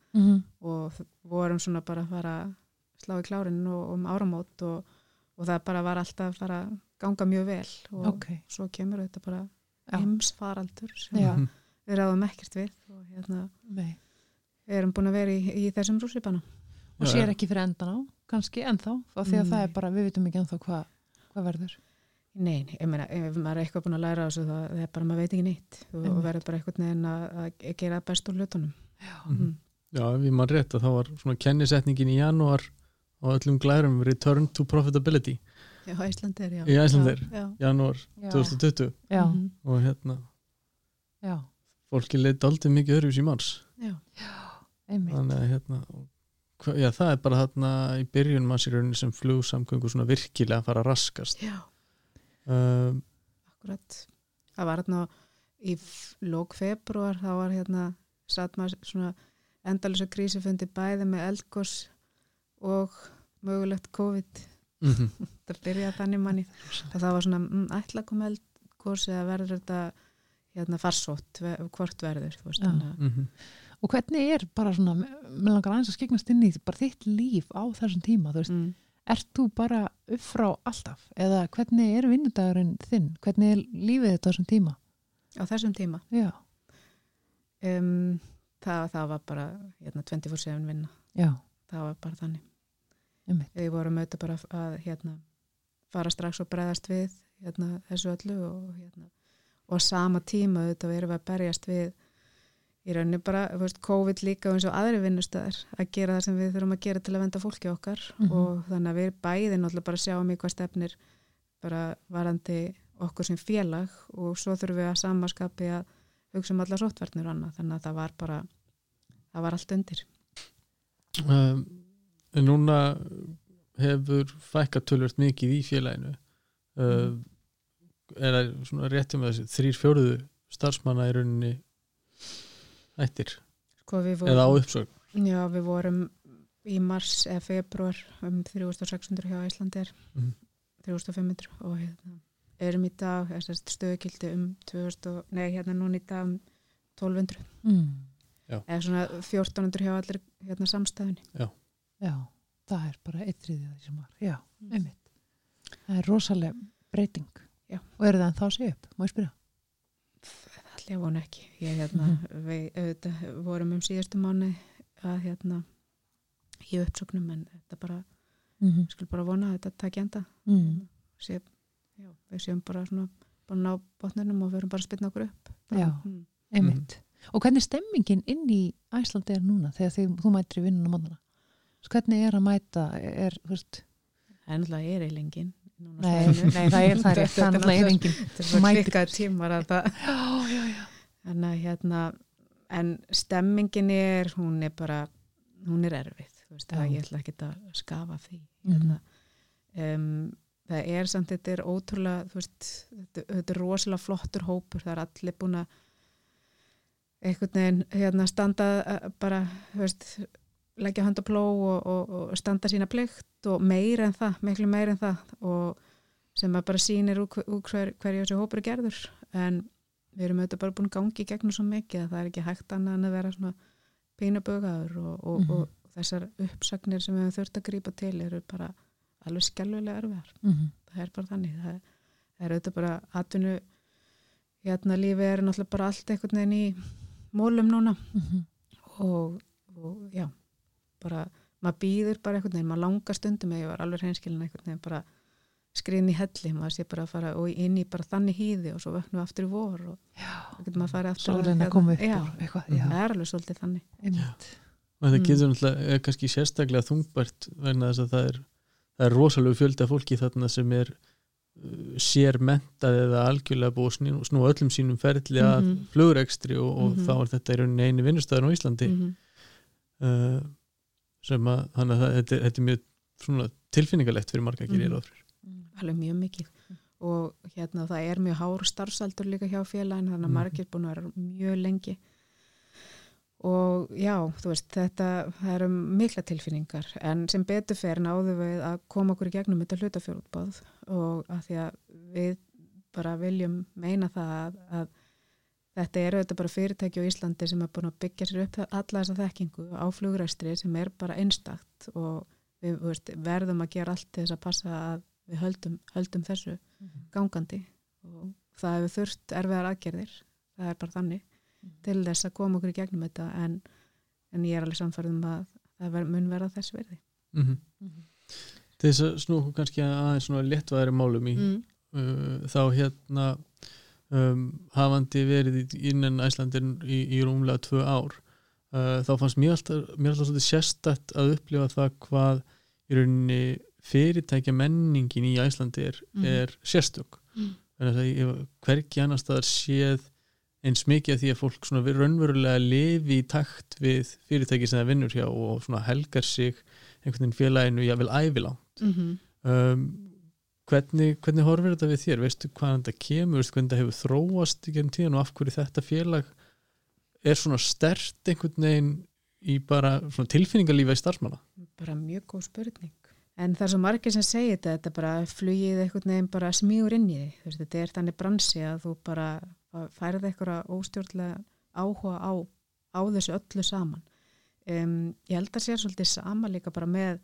og þ- vorum svona bara að fara að slá í klárin og um áramót og, og það bara var alltaf að fara að ganga mjög vel og ok, svo kemur þetta bara heimsfaraldur sem Já. við ráðum ekkert við og hérna, Nei. við erum búin að vera í, í þessum rússipana og sér ekki fyrir endan á kannski ennþá, af því að það er Nei. bara við vitum ekki ennþá hvað hva verður Nei, nei, ég meina, ef maður er eitthvað búin að læra á þessu það, það er bara, maður veit ekki neitt og, og verður bara eitthvað neginn að, að gera best úr hlutunum Já. Mhm. Já, ef ég mann rétt að þá var svona kennisetningin í janúar á öllum glærum Return to Profitability Já, Íslandir, já Í já. janúar Já. 2020 Já. Mhm. og hérna Já. fólki leitt aldrei mikið örjus í mars já. einmitt þannig að hérna já, það er bara hérna í byrjun manns í rauninni sem flugsamgöngu svona virkilega að fara að raskast já. um, Akkurat. Það var hérna í lók februar, þá var hérna satt maður svona endalisa krísifundi bæði með eldgós og mögulegt COVID. [LAUGHS] mm Það byrjaði þannig manni. Það var svona, mm, ætla að koma eldgós eða verður þetta hérna farsótt, hvort verður, þannig að- -hmm. og hvernig er bara svona, mér langar aðeins að skiknast inn í bara þitt líf á þessum tíma þú veist, Mm. ert þú bara upp frá alltaf eða hvernig er vinnudagurinn þinn, hvernig er lífið þetta á þessum tíma Á þessum tíma. já, Um, það, það var bara hérna, 24-7 vinna. já, Það var bara þannig. einmitt við vorum auðvitað bara að hérna, fara strax og bregðast við hérna, þessu öllu og, hérna, og sama tíma auðvitað erum við að berjast við í rauninni bara, veist, COVID líka og eins og aðri vinnustæðar að gera það sem við þurfum að gera til að venda fólki okkar Mhm. og þannig að við bæði náttúrulega bara sjáum í hvað stefnir bara varandi okkur sem félag og svo þurfum við að samaskapi að hugsa um allar sóttvarnir og annað, þannig að það var bara það var allt undir. Um, en núna hefur fækka tölvört mikið í félaginu. Um, er það svona réttum með þessi þrýr fjóruðu starfsmanna í rauninni ættir sko, við eða á vorum, uppsögn? Já, við vorum í mars eða februar um 3600 hjá Íslandir Mhm. 3500 og hérna erum í dag, stöðukildi um 2000, og- nei hérna núna í dag um 1200 mm. Eða svona 1400 hjá allir hérna samstæðunni. Já, það er bara eitt þriðið því sem var, já, einmitt. Það er rosalega breyting. Já. og eru það en þá sé upp, má ég spyrja? Allir vona ekki. Ég hérna, við auðvitað vorum um síðustu mánu að hérna í uppsögnum en þetta bara, mm -hmm. skil bara vona að þetta takja enda. Mm. sé, já, við séum bara svona bara ná botninum og við erum bara að spilna okkur upp. Já. Mm. einmitt og hvernig er stemmingin inn í Æslandi er núna þegar þið, þú mætir í vinnunum mannana hvernig er að mæta er, veist, það er náttúrulega er eilingin nei, nei, það er það er [LAUGHS] það er náttúrulega er engin þetta er svo Mætir- klikkaði tímar að það já, já, já. Að hérna, en stemmingin er, hún er bara, hún er erfið, þú veist, það ég ætla ekki að skafa því. Mhm. Hérna, um, það er samt, þetta er ótrúlega, þú veist, þetta, þetta er rosalega flottur hópur, það er allir búin að einhvern veginn hérna, standa eh, bara, veist, leggja hönd á pló og, og, og standa sína plikt og meira en það, miklu meira en það og sem að bara sýnir úr, hver, hverju þessi hópur er gerður en við erum auðvitað bara búin gangi í gegnum svo mikið að það er ekki hægt annað en að vera svona pínubugaður og, og, Mhm. og þessar uppsagnir sem við höfum þurft að grípa til eru bara alveg skelvilega erfiðar Mhm. það er bara þannig það, það er auðvitað bara atvinnu hérna lífi er náttúrulega bara allt einhvern veginn í mólum núna. Mhm. og, og já bara, maður býður bara einhvern veginn maður langar stundum eða ég var alveg hreinskilin einhvern veginn bara skriðin í helli maður sé bara að fara og inn í bara þannig hýði og svo vöknum við aftur í vor og þá getur maður að fara aftur sólinn að- að koma upp já, úr eitthvað, já, það er alveg svolítið þannig. Og þetta Mm. getur náttúrulega kannski sérstaklega þungbært vegna þess að það er, það er rosalegu fjöldi af fólki þarna sem er sér mentað eða algjörlega búið snú, öllum sínum ferli að Mhm. flugrekstri og, og Mhm. þá er þetta í rauninni eini vinnustæðan á Íslandi mm -hmm. uh, sem að að þetta, er- þetta er mjög svona, tilfinningalegt fyrir marga að gera Mhm. ráð fyrir alveg mjög mikið og hérna það er mjög hár starfsaldur líka hjá félagin þannig að Mhm. margir búin að vera mjög lengi og já, þú veist þetta það eru mikla tilfinningar en sem betur fer náðu við að koma okkur í gegnum þetta hlutafjórútbáð og að því að við bara viljum meina það að, að þetta eru þetta bara fyrirtæki á Íslandi sem er búin að byggja sér upp alla þessa þekkingu á flugræstri sem er bara einstakt og við veist, verðum að gera allt til þess að passa að við höldum, höldum þessu gangandi. Og það hefur þurft erfiðar aðgerðir það er bara þannig til þess að koma okkur í gegnum þetta en, en ég er alveg samfærðum að það ver, mun verða þess verði mm til þess að snú okkur kannski aðeins svona léttvæðari málum í mm. uh, þá hérna um, hafandi verið innan Æslandir í, í rúmlega tvö ár uh, þá fannst mér alltaf, mér alltaf svolítið sérstætt að upplifa það hvað í rauninni fyrirtækja menningin í Æslandi er, Mhm. er sérstök Mm. hvergi annar staðar séð eins mikið að því að fólk raunverulega lifi í takt við fyrirtæki sem það vinnur hjá og helgar sig einhvern veginn félaginu jável ævilangt. Mm -hmm. um, hvernig, hvernig horfir þetta við þér? Veistu hvað þetta kemur, veistu hvernig þetta hefur þróast í gegnum tíðan og af hverju þetta félag er svona stert einhvern veginn í bara svona tilfinningalífa í starfsmanna? Bara mjög góð spurning. En það er svo margir sem segir þetta þetta bara flugið einhvern veginn bara smígur inn í því þetta er þannig bransi að þú bara færið eitthvað óstjórnlega áhuga á, á þessu öllu saman um, ég held að sé svolítið sama líka bara með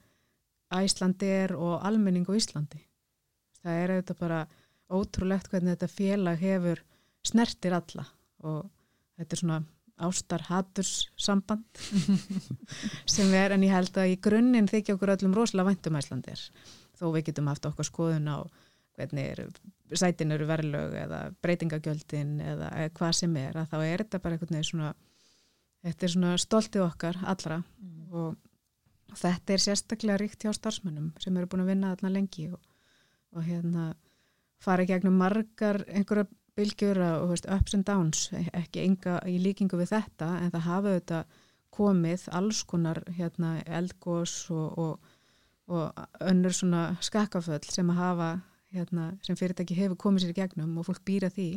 Æslandir og almenning á Íslandi. Það er auðvitað bara ótrúlegt hvernig þetta félag hefur snertir alla og þetta er svona ástar haturs samband [LAUGHS] sem er en ég held að í grunninn þykja okkur öllum rosalega væntum Æslandir þó við getum haft okkar skoðun á hvernig er, sætin eru verðlög eða breytingagjöldin eða, eða hvað sem er að þá er þetta bara einhvern veginn svona þetta er svona stoltið okkar allra og þetta er sérstaklega ríkt hjá starfsmönnum sem eru búin að vinna þarna lengi og, og hérna fara í gegnum margar einhverja bylgjur og veist, ups and downs ekki enga í líkingu við þetta en það hafa þetta komið alls konar hérna, eldgós og, og, og önnur svona skakkaföll sem að hafa hérna, sem fyrirtæki hefur komið sér í gegnum og fólk býra því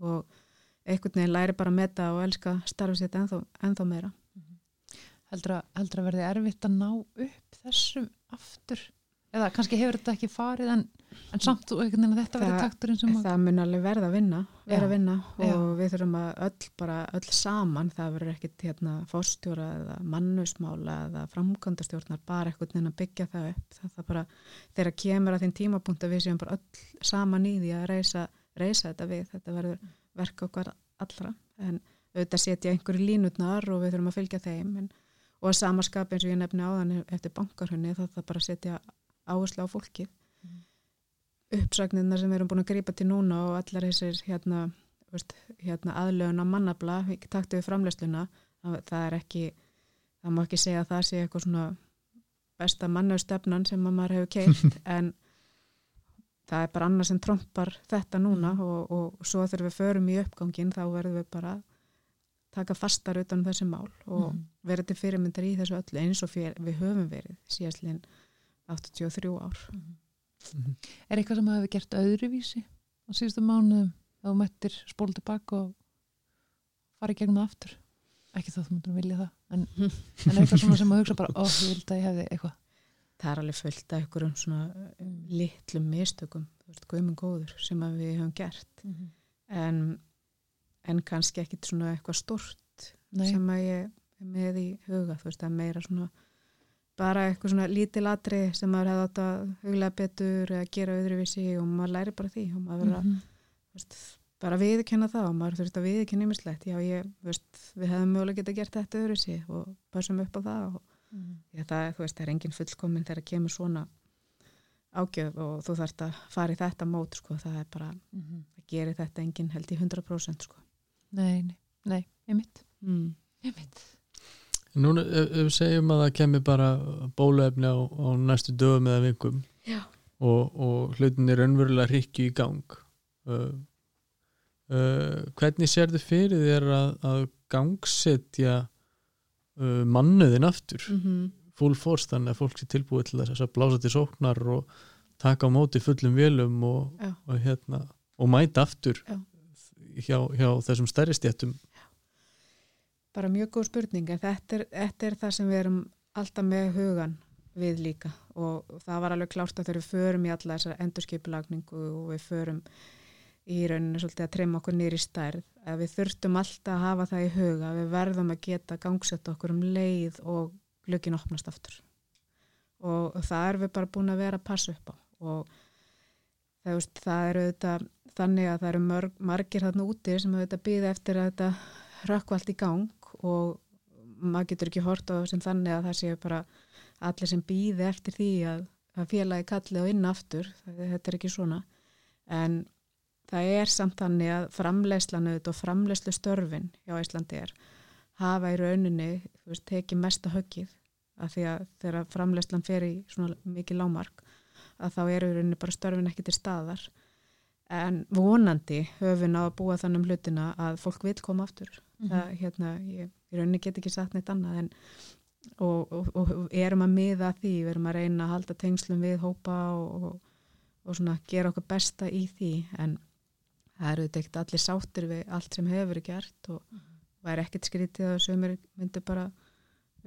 og einhvern veginn læri bara að meta og elska starfið sitt ennþá, ennþá meira. Heldur að, heldur að verði erfitt að ná upp þessu aftur? Eða kannski hefur þetta ekki farið en, en samt og einhvern veginn að þetta verði takturinn sem að það mun alveg verða að vinna, vera Já, að vinna og já. við þurfum að öll bara öll saman, það verður ekkit hérna fórstjóra eða mannusmála eða framkvæmdastjórnar, bara eitthvað að byggja það upp, það, það bara þegar kemur að þinn tímapunkt að við séum bara öll saman í því að reysa, reysa þetta við, þetta verður verka okkar allra, en auðvitað setja einhverju línutnar og við þurfum að fylgja þeim en, og að samaskap eins og ég nefni áðan eftir bankarhunni, það það bara setja áherslu á fólkið. Uppsagnirna sem við erum búin að grípa til núna og allar þessir hérna, hérna aðlögun á mannabla taktu við framleysluna það, það er ekki, það má ekki segja að það sé eitthvað svona besta mannauðstefnan sem að maður hefur keilt [LAUGHS] en það er bara annað sem trompar þetta núna og, og svo þegar við förum í uppgangin þá verðum við bara taka fastar utan um þessi mál og Mhm. vera til fyrirmyndar í þessu öllu eins og fyrir, við höfum verið síðastlinn 83 ár. Er eitthvað sem hefur gert öðruvísi á síðustu mánuðum þá mættir spól tilbaka og fara í gegnum það aftur? Ekki þá þú myndir vilja það en, en er eitthvað sem að hugsa bara ó, ég vildi að ég hefði eitthvað það er alveg fullt af einhverjum svona mm. litlum mistökum, þú veist, guðmund góður sem við höfum gert en, en kannski ekkit svona eitthvað stort Nei. sem að ég er með í huga, þú veist, það er meira svona bara eitthvað svona lítil atri sem maður hefði átt að huglega betur eða gera öðruvísi og maður læri bara því og maður verður að Mhm. veist, bara viðkenna það og maður þurft að viðkenna ýmislegt já ég, veist, við hefðum mögulega geta gert þetta öðruvísi og passum upp á það og Já, það, veist, það er engin fullkomin þegar kemur svona ágjöf og þú þarft að fara í þetta mót sko, það er bara, Mhm. það gerir þetta engin held í 100% sko. Nei, nei, nei, einmitt Mm. Einmitt Núna, ef, ef við segjum að það kemur bara bóluefni á, á næstu dögum eða vikum Já. og, og hlutin er raunverulega hrykki í gang uh, uh, hvernig sérðu fyrir þér að, að gangsetja uh, mannuðin aftur. Mm -hmm. full force þannig að fólk sé tilbúið til þess að blása til sóknar og taka á móti fullum vélum og, og, hérna, og mæta aftur Já. hjá, hjá þessum stærri stjættum Bara mjög góð spurning en þetta er, þetta er það sem við erum alltaf með hugan við líka. Og það var alveg klárt að þegar við förum í alla þessar endurskipulagningu og við förum í rauninu svolítið að treyma okkur nýri stærð að við þurftum alltaf að hafa það í huga við verðum að geta gangsett okkur um leið og glöggin opnast aftur. Og það erum við bara búin að vera að passa upp á. Og það, eru auðvitað þannig að það eru mörg, margir þarna úti sem auðvitað býða eftir að þetta rökkva allt í gang og maður getur ekki hort á sem þannig að það séu bara allir sem býði eftir því að, að félagi kalli og inn aftur, þetta er ekki svona. En það er samt þannig að framleyslan og framleyslu störfin hjá Íslandi er hafa í rauninni veist, tekið mesta höggið af því að þegar framleyslan fer í svona mikið lámark að þá eru í rauninni bara störfin ekki til staðar. En vonandi höfum við að búa þannig um hlutina að fólk vil koma aftur. Mhm. það, hérna, ég í rauninni get ekki sagt neitt annað en og, og, og erum að miða því við erum að reyna að halda tengslum við hópa og, og, og svona gera okkur besta í því. En það eru þetta ekkert allir sáttir við allt sem hefur verið gert og væri ekkert skrítið að sömur myndu bara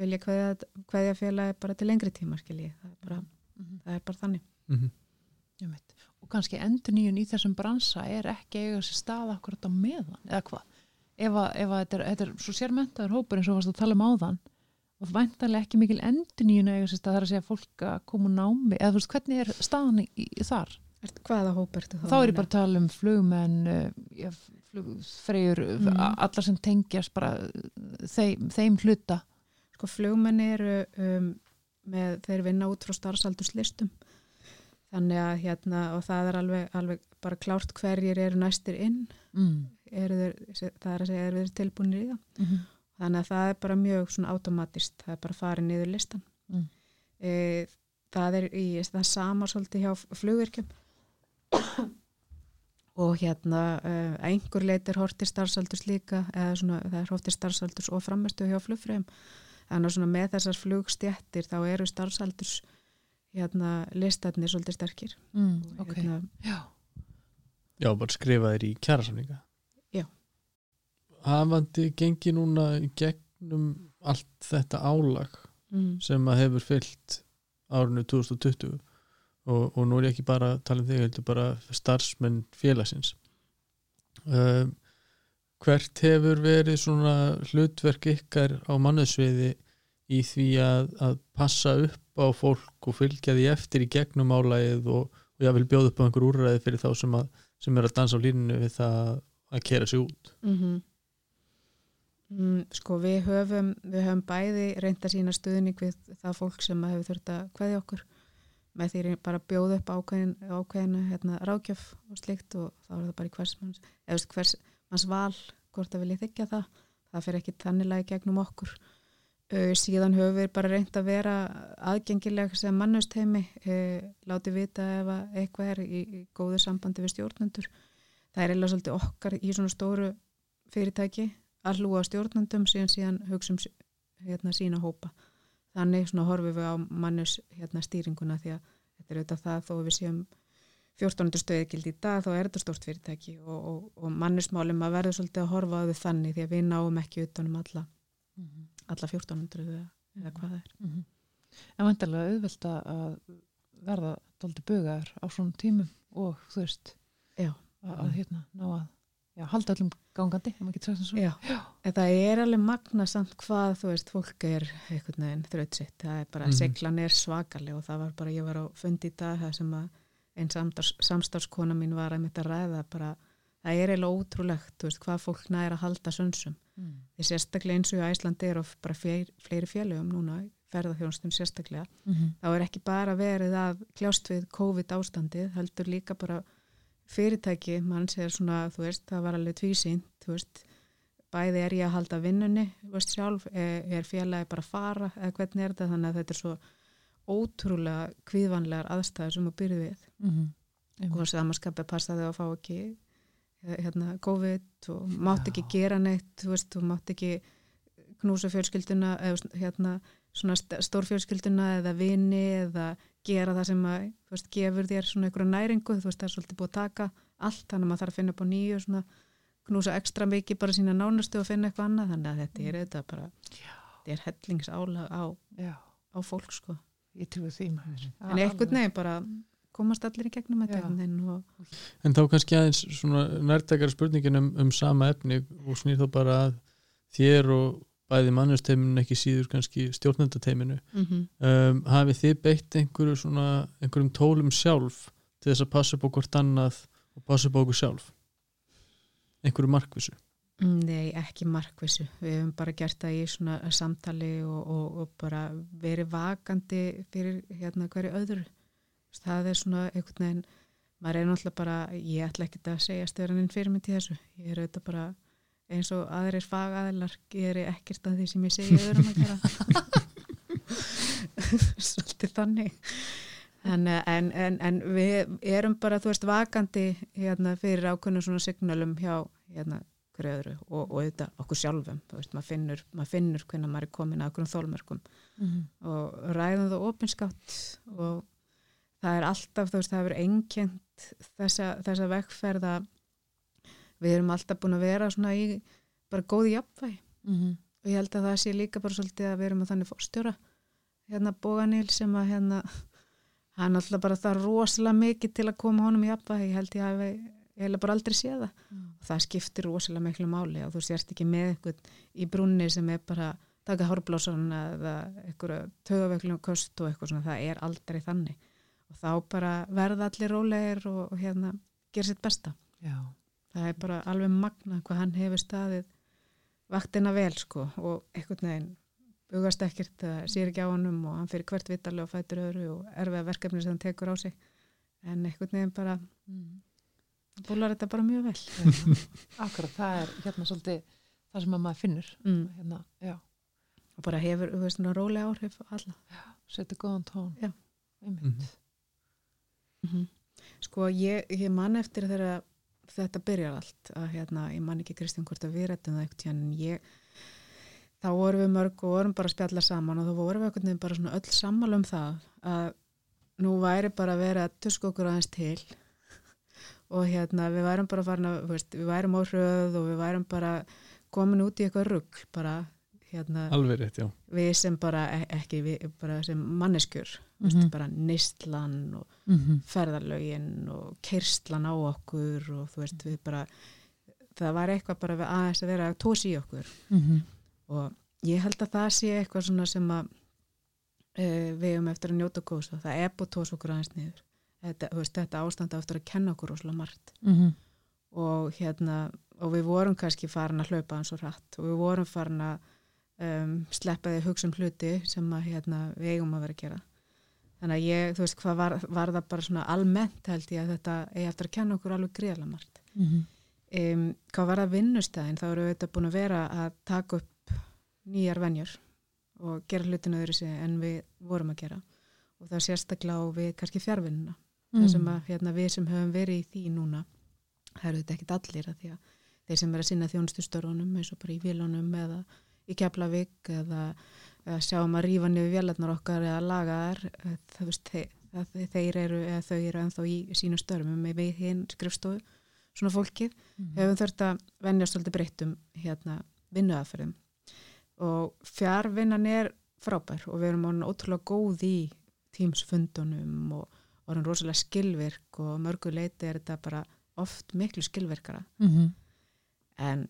vilja hverja félagi bara til lengri tíma skilji, það er bara, Mhm. það er bara þannig. Mm -hmm. Og kannski endur nýjun í þessum bransa er ekki eiga sér stað akkurat á meðan eða hvað? Ef, að, ef að þetta, er, þetta er svo sérmentaður hópur eins og varst að tala um áðan og væntanlega ekki mikil endur nýjun eiga sér stað þar að segja fólk að koma námi eða þú veist hvernig er staðan í, í þar hvaða hóp ertu þá? þá er ég bara að tala um flugmenn já, flugfreyjur Mm. allar sem tengjast bara uh, þeim, þeim hluta Sko flugmenn eru um, með, þeir vinna út frá starfsaldurslistum þannig að hérna og það er alveg, alveg bara klárt hverjir eru næstir inn mm. eru þeir, það er að segja eru þeir tilbúinir í það Mm -hmm. þannig að það er bara mjög svona automatist það er bara fara niður listan Mm. e, það er í það sama svolítið hjá flugvirkjum og hérna uh, einhver leitir horti starfsaldurs líka eða svona það er horti starfsaldurs og framistu hjá flugfröðum þannig að svona með þessar flugstjættir þá eru starfsaldurs hérna listarnir svolítið sterkir. Mm, Og ok, hérna, já. Já, bara skrifa þér í kjærasamninga Já. Hafandi gengi núna í gegnum allt þetta álag mm, sem að hefur fyllt árinu 2020 og, og nú er ég ekki bara að tala um þig, heldur bara starfsmenn félagsins. Um, hvert hefur verið svona hlutverk ykkar á mannesviði í því að, að passa upp á fólk og fylgja því eftir í gegnum álægið og, og ég vil bjóða upp á einhver úrræði fyrir þá sem, að, sem er að dansa á línunu við það að kera sig út? Mm Mm, sko við höfum, við höfum bæði reynd að sína stuðning við það fólk sem hefur þurft að kveðja okkur með því bara að bjóða upp ákveðin, ákveðin hérna, rákjöf og slikt og þá er það bara í hvers manns, eða hvers manns val hvort að vilja þykja það. Það fyrir ekki tannilega gegnum okkur. Uh, síðan höfum við bara reynd að vera aðgengileg sem mannustheimi uh, láti vita ef að eitthvað er í, í góðu sambandi við stjórnendur. Það er eða svolítið okkar í svona stóru fyrirtæki að hlúa stjórnandum síðan síðan hugsa um hérna, sína hópa. Þannig svona horfum við á mannus hérna, stýringuna því að þetta er auðvitað það þó við séum 14. stöðigild í dag þá er þetta stórt fyrirtæki og, og, og mannusmálum að verða svolítið að horfa á þau þannig því að við náum ekki utanum alla, mm -hmm. alla 1400 eða, eða hvað það er. Mm -hmm. En vantarlega auðvelt að verða doldi bugaður á svona tímum og þú veist Já. að, að hérna ná að já, halda öllum gangandi. Já, en það er alveg magna samt hvað, þú veist, fólk er einhvern veginn þrautsitt, það er bara, Mhm. seglan er svakaleg og það var bara, ég var á fundi í dag það sem að einn samstars, samstarfskona mín var að mitt að ræða bara, það er eiginlega ótrúlegt, þú veist, hvað fólk næri að halda sönsum. Mm. Því sérstaklega eins og í Æslandi er of bara fleiri, fleiri félögum núna, ferðarþjónustum sérstaklega, Mhm. þá er ekki bara verið að kljást við COVID ástandið, heldur líka bara fyrirtæki, mann segir svona, þú veist, það var alveg tvísýnt, þú veist, bæði er ég að halda vinnunni, þú veist sjálf, er, er félagi bara að fara, eða hvernig er þetta, þannig að þetta er svo ótrúlega kvíðvanlegar aðstæður sem þú byrði við. Mhm. og samanskapið passaði að fá ekki eh, hérna, COVID og mátt ekki gera neitt, þú veist, þú mátt ekki knúsa fjölskylduna eða hérna, svona st- stórfjölskylduna eða vini eða gera það sem að, þú veist, gefur þér svona einhverja næringu, þú veist, það er svolítið búið að taka allt, þannig að maður þarf að finna upp á nýju svona, knúsa ekstra mikið bara sína nánustu og finna eitthvað annað, þannig að þetta er þetta bara, þetta er hellingsálag á, Já, á fólk, sko. Ég trúi því maður. en einhvern veginn bara komast allir í gegnum þetta Já. einhvern veginn og En þá kannski aðeins svona nærtækara spurningin um, um sama efni og snýr þá bara að þér og bæði mannusteiminun ekki síður kannski stjórnendateiminu mm um, hafið þið beitt einhverju svona einhverjum tólum sjálf til þess að passa upp á hvort annað og passa upp á okkur sjálf einhverju markvissu Nei, ekki markvissu. Við hefum bara gert það í svona samtali og, og, og bara verið vakandi fyrir hérna hverju öðru. Það er svona einhvern veginn, maður er náttúrulega bara, ég ætla ekki að segja stöðraninn fyrir mig til þessu. Ég er auðvitað bara eins og aðrir fagaðilar, er ekkert að því sem ég segi öðrum að gera. [LAUGHS] Svolítið þannig. En, en, en, en við erum bara, þú veist, vakandi hérna, fyrir ákveðnum svona signalum hjá hérna, hverju öðru og, og auðvitað okkur sjálfum, þú veist, maður finnur, maður finnur hvernig maður er komin að okkur þólmörkum Mhm. og ræðum það opinskátt og það er alltaf, þú veist, það hefur einkent þessa, þessa vegferða við erum alltaf búin að vera svona í bara góði jafnvæg Mhm. og ég held að það sé líka bara svolítið að við erum að þannig fórstjóra hérna Bóganil sem að hérna hann alltaf bara það rosalega mikið til að koma honum í jafnvæg, ég held ég að ég hef bara aldrei séð það Mm. og það skiptir rosalega miklu máli og þú sérst ekki með eitthvað í brunni sem er bara taka hárblósan eða eitthvað tögaveiklum kost og eitthvað svona, það er aldrei þannig og þá bara verða allir rólegir og, og hérna gera sitt besta. Já, Það er bara alveg magna hvað hann hefur staðið vaktina vel sko og eitthvað neginn bugast ekkert, það sér ekki á honum og hann fyrir hvert vittalega og fætur öðru og erfiða verkefni sem hann tekur á sig en eitthvað neginn bara mm. búlar þetta bara mjög vel. akkurat, það er hérna svolítið það sem að maður finnur Mm. hérna, já, og bara hefur, svona rólega áhrif alla. setja góðan tón Já. Einmitt. Mhm. Mhm. Sko ég, ég man eftir þegar þetta byrjar allt að hérna, ég man ekki Kristján hvort að við rættum það eitthvað en ég þá vorum við mörg og vorum bara að spjalla saman og þá vorum við einhvern veginn bara svona öll sammála um það að nú væri bara að vera að tuska okkur aðeins til [LAUGHS] og hérna við værum bara farin að veist, við værum á hröð og við værum bara komin út í eitthvað rugg bara hérna rétt, við sem bara e- ekki við, bara sem manneskjur mm Mhm. bara nistlan og Mhm. ferðarlögin og kyrslan á okkur og þú veist við bara það var eitthvað bara við aðeins að vera að tósi í okkur Mhm. og ég held að það sé eitthvað svona sem að e, við hefum eftir að njóta góðs og það er búið að tósa okkur aðeins niður þetta, veist, þetta ástand á eftir að kenna okkur rosalega margt Mhm. og hérna og við vorum kannski farin að hlaupa eins og hratt og við vorum farin að um, sleppa því hugsa um hluti sem að hérna, við eigum að vera að gera þannig að ég, þú veist, hvað var, var það bara svona almennt held ég að þetta eigi eftir að kenna okkur alveg greiðlega margt Mhm. um, hvað var það vinnustæðin þá eru við þetta búin að vera að taka upp nýjar venjur og gera hlutinu öðru sig en við vorum að gera og það er sérstaklega á við kannski fjárvinnuna Mhm. það sem að hérna, við sem höfum verið í því núna það eru þetta ekkit allir að því að þeir sem er að sinna þjónustustörunum eins og bara í vilunum eða í Keflavík eða, eða sjáum að rífa niður vélarnar okkar eða laga þær eh, það þeir, þeir eru eða þau eru ennþá í sínu störfum með við hinn skrifstofu svona fólkið Mhm. hefum þurft að venjast svolítið breyttum hérna vinnuaðferðum og fjárvinnan er frábær og við erum ótrúlega góð í tímsfundunum og orðin rosalega skilvirk og mörgu leiti er þetta bara oft miklu skilvirkara Mhm. en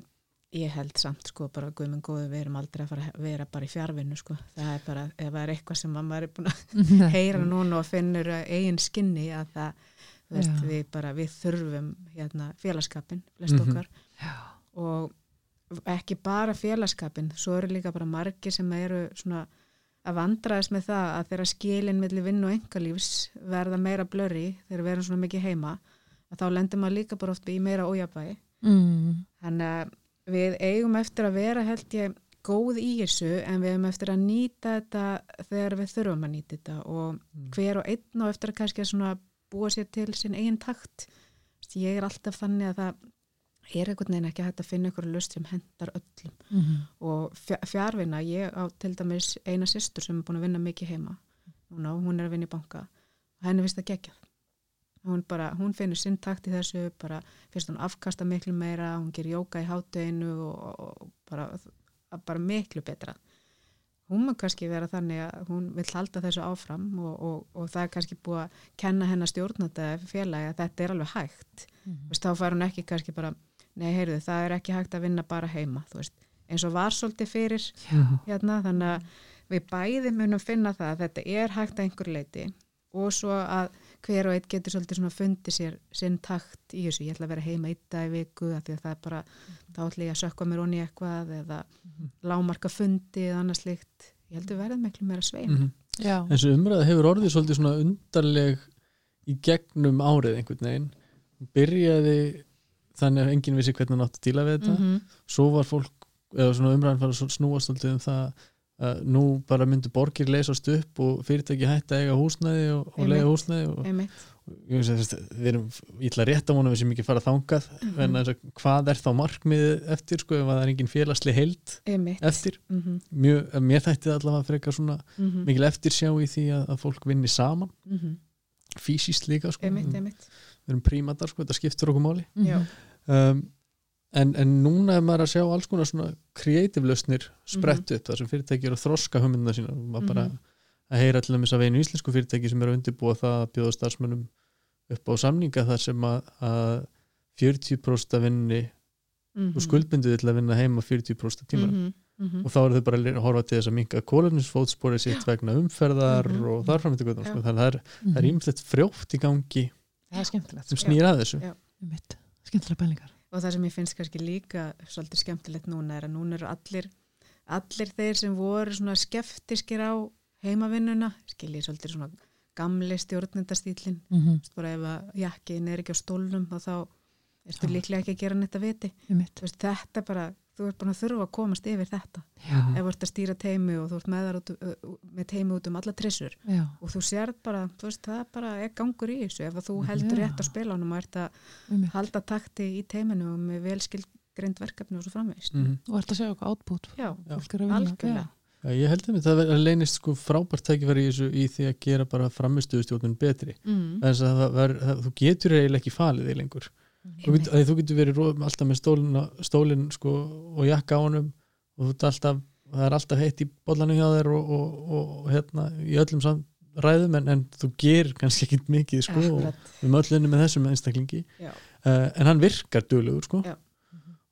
ég held samt sko bara guðminn góðu við erum aldrei að fara að vera bara í fjárvinnu sko það er bara, ef það er eitthvað sem að maður er búin að [LAUGHS] heyra núna og finnur eigin skinni að það veist, við bara, við þurfum hérna félagskapin, flest Mhm. okkar Já. og ekki bara félagskapin, svo eru líka bara margir sem eru svona að vandraðist með það að þeirra skilin millir vinn og engalífs verða meira blurri þegar við erum svona mikið heima að þá lendir maður líka bara oft í meira ójabæi mm. þannig að við eigum eftir að vera held ég góð í þessu en við eigum eftir að nýta þetta þegar við þurfum að nýta þetta og hver og einn og eftir að kannski að svona búa sér til sinn eigin takt. Ég er alltaf þannig að það er einhvern veginn ekki hægt að finna ykkur lust sem hendar öllum. Mm. og fja- fjárvinna, ég á til dæmis eina systur sem er búin að vinna mikið heima. Núna, og hún er að vinna í banka. Og henni finnst það geggjað hún, bara, hún finnur sinn takt í þessu bara finnst hún afkasta miklu meira hún gerir jóka í hátteginu og, og bara, bara miklu betra. Hún má kannski vera þannig að hún vil halda þessu áfram og, og, og það er kannski búið að kenna hennar stjórnanda félagi að þetta er alveg hægt. Mm. Þú veist, þá fær hún ekki kannski bara nei, heyrðu, það er ekki hægt að vinna bara heima þú veist, eins og var svolítið fyrir hérna, þannig að við bæði munum finna það að þetta er hægt að einhver leiti og svo að hver og einn getur svolítið svona fundið sér sinn takt í þessu, ég ætla að vera heima eitt dag í viku af því að það er bara, þá ætla ég að sökka mér onni eitthvað eða lámarka fundi eða annað slíkt ég held að verða miklu meira svein Mhm. Já. þessu umræða hefur orðið svolítið svona undarleg í gegnum árið einhvern veginn byrjaði þannig að enginn vissi hvernig hann átti að díla við þetta -hmm. svo var fólk, eða svona umræðan fara að snúast svolítið um það að nú bara myndu borgir leysast upp og fyrirtæki hætti að eiga húsnæði og, og lega húsnæði og ég veist, við erum ítla rétt á honum við sem ekki fara þangað Mhm. en þess að hvað er þá markmiðið eftir sko ef að það er engin félagsli heild einmitt. eftir, Mm -hmm. mjög, mér þætti það allavega frekar svona Mm mikil eftir sjá í því að, að fólk vinni saman -hmm. fysiskt líka sko einmitt, við einmitt. erum prímatar sko, þetta skiptur okkur máli um, en, en núna er maður að sjá alls konar svona creative lausnir sprett upp þar sem fyrirtæki eru að þroska hugmyndina sína maður bara Mhm. að heyra til dæmis af einu íslensku fyrirtæki sem eru að undirbúa það að bjóða starfsmönnum upp á samninga þar sem að, að 40% af vinni Mm og skuldbynduði til að vinna heima 40% af tímanum -hmm. Mm -hmm. og þá eru þau bara að horfa til þess að minka kólunisfótspori sitt vegna umferðar Mhm. og þar fram eftir göttum sko. Þannig að það er, það er ímyndilegt frjótt í gangi Það er skemmtilegt. sem snýr að þessu Já. Einmitt. Skemmtilega bælingar. Og það sem ég finnst kannski líka svolítið skemmtilegt núna er að núna eru allir allir þeir sem voru svona skeftiskir á heimavinnuna skiljið svolítið svona gamli stjórnendastýlin Mm -hmm. bara ef að jakkin er ekki á stólnum þá ertu líklega ekki að gera netta viti. Þetta bara, þú ert bara að þurfa að komast yfir þetta Já. ef þú ert að stýra teimi og þú ert með, þar út, með teimi út um alla trissur Já. og þú sérð bara, þú veist, það bara er gangur í þessu ef að þú heldur Já. rétt á spilanum og ert að Einmitt. halda takti í teiminu og með velskilgrind verkefni og svo framvegist. mm Og ert að segja okkur átbút. Algjörlega. Já, ég held að það ver- leynist sko frábært tækifæri í þessu í því að gera bara framistuðustjórnun betri Mm. þess að það ver, það, þú getur eiginlega ekki falið því lengur þú, get, að þú getur verið alltaf með stólin, stólin sko, og jakka á honum og alltaf, það er alltaf heitt í bollanum hjá þér og, og, og, og hérna í öllum sam, ræðum en, en þú gerir kannski ekkit mikið sko, og Akkurat. við möllunum með þessum einstaklingi uh, en hann virkar duglegur sko. Já.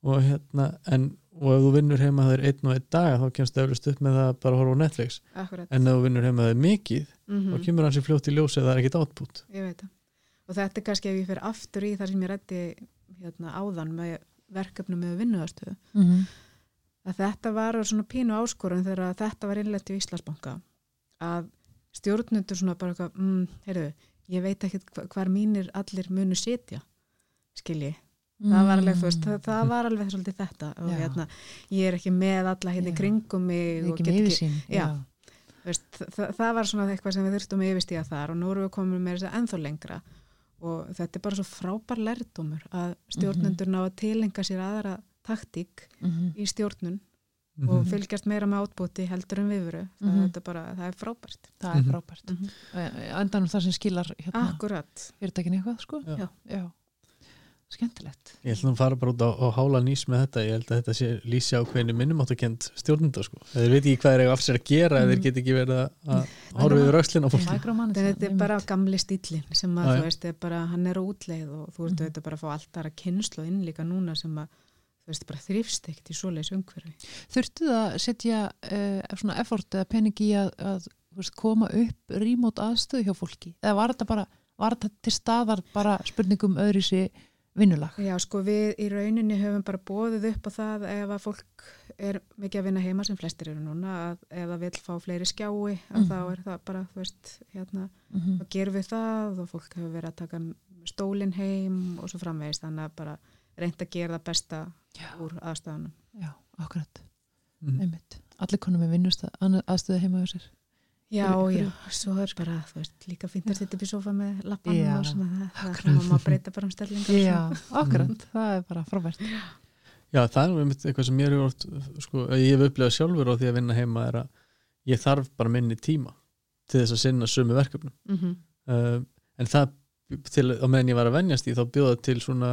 og hérna en, og ef þú vinnur heima þeir einn og einn dag þá kemst það eflust upp með það að bara horfa á Netflix Akkurat. en ef þú vinnur heima þeir mikið Mm þá kemur hann sér fljótt í ljósi að það er ekkit átbút Ég veit það. Og þetta er kannski ef ég fer aftur í þar sem ég rætti hérna, áðan með verkefnum með vinnuðarstöðu. Mm -hmm. Að þetta var svona pínu áskorun þegar þetta var innlegt í Íslandsbanka. Að stjórnundur svona bara eitthvað, mm, heyrðu, ég veit ekki hvar mínir allir munu sitja, skilji. það var alveg, veist, það, það var alveg svolítið þetta og Mm. Já. hérna, ég er ekki með alla hérna í Já. kringum mig og Ekki get yfirsýn. Já. Þú veist, það, það var svona eitthvað sem við þurftum að yfirstíða þar og nú erum við komin með þess að ennþá lengra og þetta er bara svo frábær lærdómur að stjórnendur ná að tilenga sér aðra taktík Mhm. í stjórnun Mhm. og fylgjast meira með átbúti heldur en viðveru það, Mhm. þetta bara, það er frábært Það er Mhm. frábært. mm -hmm. Mm Endanum það sem skilar hérna, Akkurat, fyrirtækin eitthvað, sko. Já. Já. Skemmtilegt. Ég held að hún fara bara út á, á hála nýs með þetta ég held að þetta sé lýsi á hvernig minnumáttakend stjórnunda sko. þeir veit ekki hvað þeir eiga af sér að gera mm. Þeir get ekki verið að- að horfa yfir öxlin á fólki þetta er bara gamli stílinn sem að já. þú veist, er bara, hann er útleið og þú veist, þetta bara að fá allt aðra kynslu inn líka núna sem að þú veist, bara þrýfst ekkert í svoleiðis umhverfi. Þurftu það að setja uh, svona effort eða pening í að, að þú veist, koma upp remote aðstöðu hjá fólki? Eða var þetta bara, var þetta til staðar bara spurningum öðru sér vinnulag? Já, sko við í rauninni höfum bara bóðið upp á það ef að fólk er mikið að vinna heima sem flestir eru núna að ef það vil fá fleiri skjái að Mhm. þá er það bara, þú veist, hérna Mm -hmm. þá gerum við það og fólk hefur verið að taka stólinn heim og svo framvegist þannig að bara reynd að gera það besta Já. úr aðstöðanum. Já, akkurat, Mhm. einmitt. Allir konum með vinnust aðstöðu heima hjá sér. Já, já, svo er bara, þú veist, líka fínt að setja upp í sofa með lappan Já. og svona það, það má maður breyta bara um stellingar. Já, akkurat, það er bara frábært. Já, það er einmitt eitthvað sem ég er oft, sko, ég hef upplegað sjálfur á því að vinna heima er að ég þarf bara minni tíma til þess að sinna sömu verkefnum Mhm. uh, en það til, á meðan ég var að venjast í þá bjóða til svona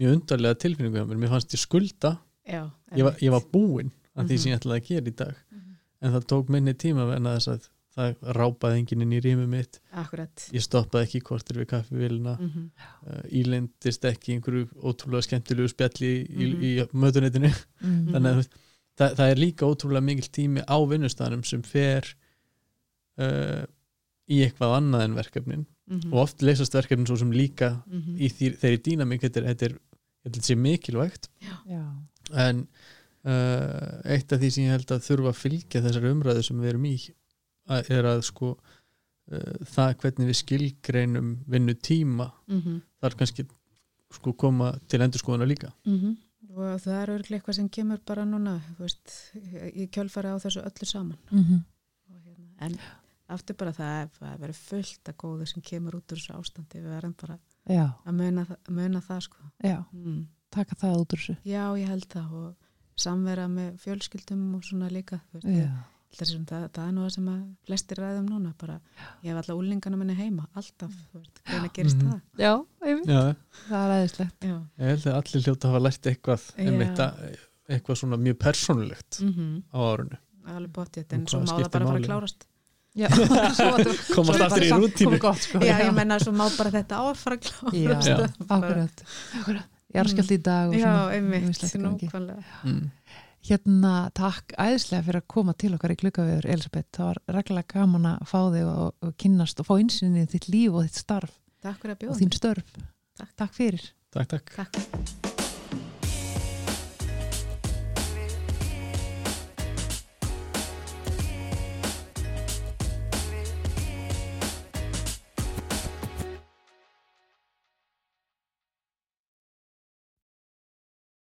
mjög undarlega tilfinningu hjá mér, mér fannst ég skulda Já, ég var, ég var búinn að því Mhm. sem ég ætlaði að gera í dag Mhm. en það tók minni tíma að að það rápaði enginn inn í rýmið mitt Akkurat. ég stoppaði ekki í kortir við kaffivilna mm. Mhm. uh, ílendist ekki einhverju ótrúlega skemmtilegu spjalli í, Mhm. í, í mötunetinu Mm. þannig að það, það er líka ótrúlega mikil tími á vinnustæðanum sem fer uh, í eitthvað annað en verkefnin Mhm. og oft leysast verkefnin svo sem líka Mhm. í því, þeirri dýnamík þetta er, þetta er, þetta sé mikilvægt Já, en uh, eitt af því sem ég held að þurfa að fylgja þessari umræðu sem við erum í er að sko uh, það hvernig við skilgreinum vinnu tíma Mhm. þar kannski sko koma til endurskoðuna líka. Mhm. og það er örglega eitthvað sem kemur bara núna þú veist, í kjölfari á þessu öllu saman. Mm Og hérna, en aftur bara það er- er verið fullt að góðu sem kemur út úr þessu ástandi. Við erum bara já, að muna, muna það sko. Já, mm. taka það út úr þessu. já ég held það. Og samvera með fjölskyldum og svona líka þú veist, Já, sem, það, það er nú það sem að flestir ræðum núna bara, ég hef alltaf úlingana minni heima alltaf, hvernig gerist Mhm. það já, einmitt. Já, það er aðeinslegt. já, ég held að allir hljóta að hafa lært eitthvað Já. einmitt að, eitthvað svona mjög persónulegt mm á árunnu alveg bóttið, en svo má það bara fara að klárast Já, [LAUGHS] svo [LAUGHS] að þú- komast aftur í rútínu sko. já, ég menna svo má bara þetta ár fara að Já, klárast akkurat. akkurat. Ég er skjált í dag og já, svona. einmitt, nákvæmlega mm. Hérna, takk æðislega fyrir að koma til okkar í gluggaveður, Elisabeth. Það var reglulega gaman að fá þig og, og kynnast og fá insinni þitt líf og þitt starf takk fyrir að og þín störf. Takk. takk fyrir. Takk, takk takk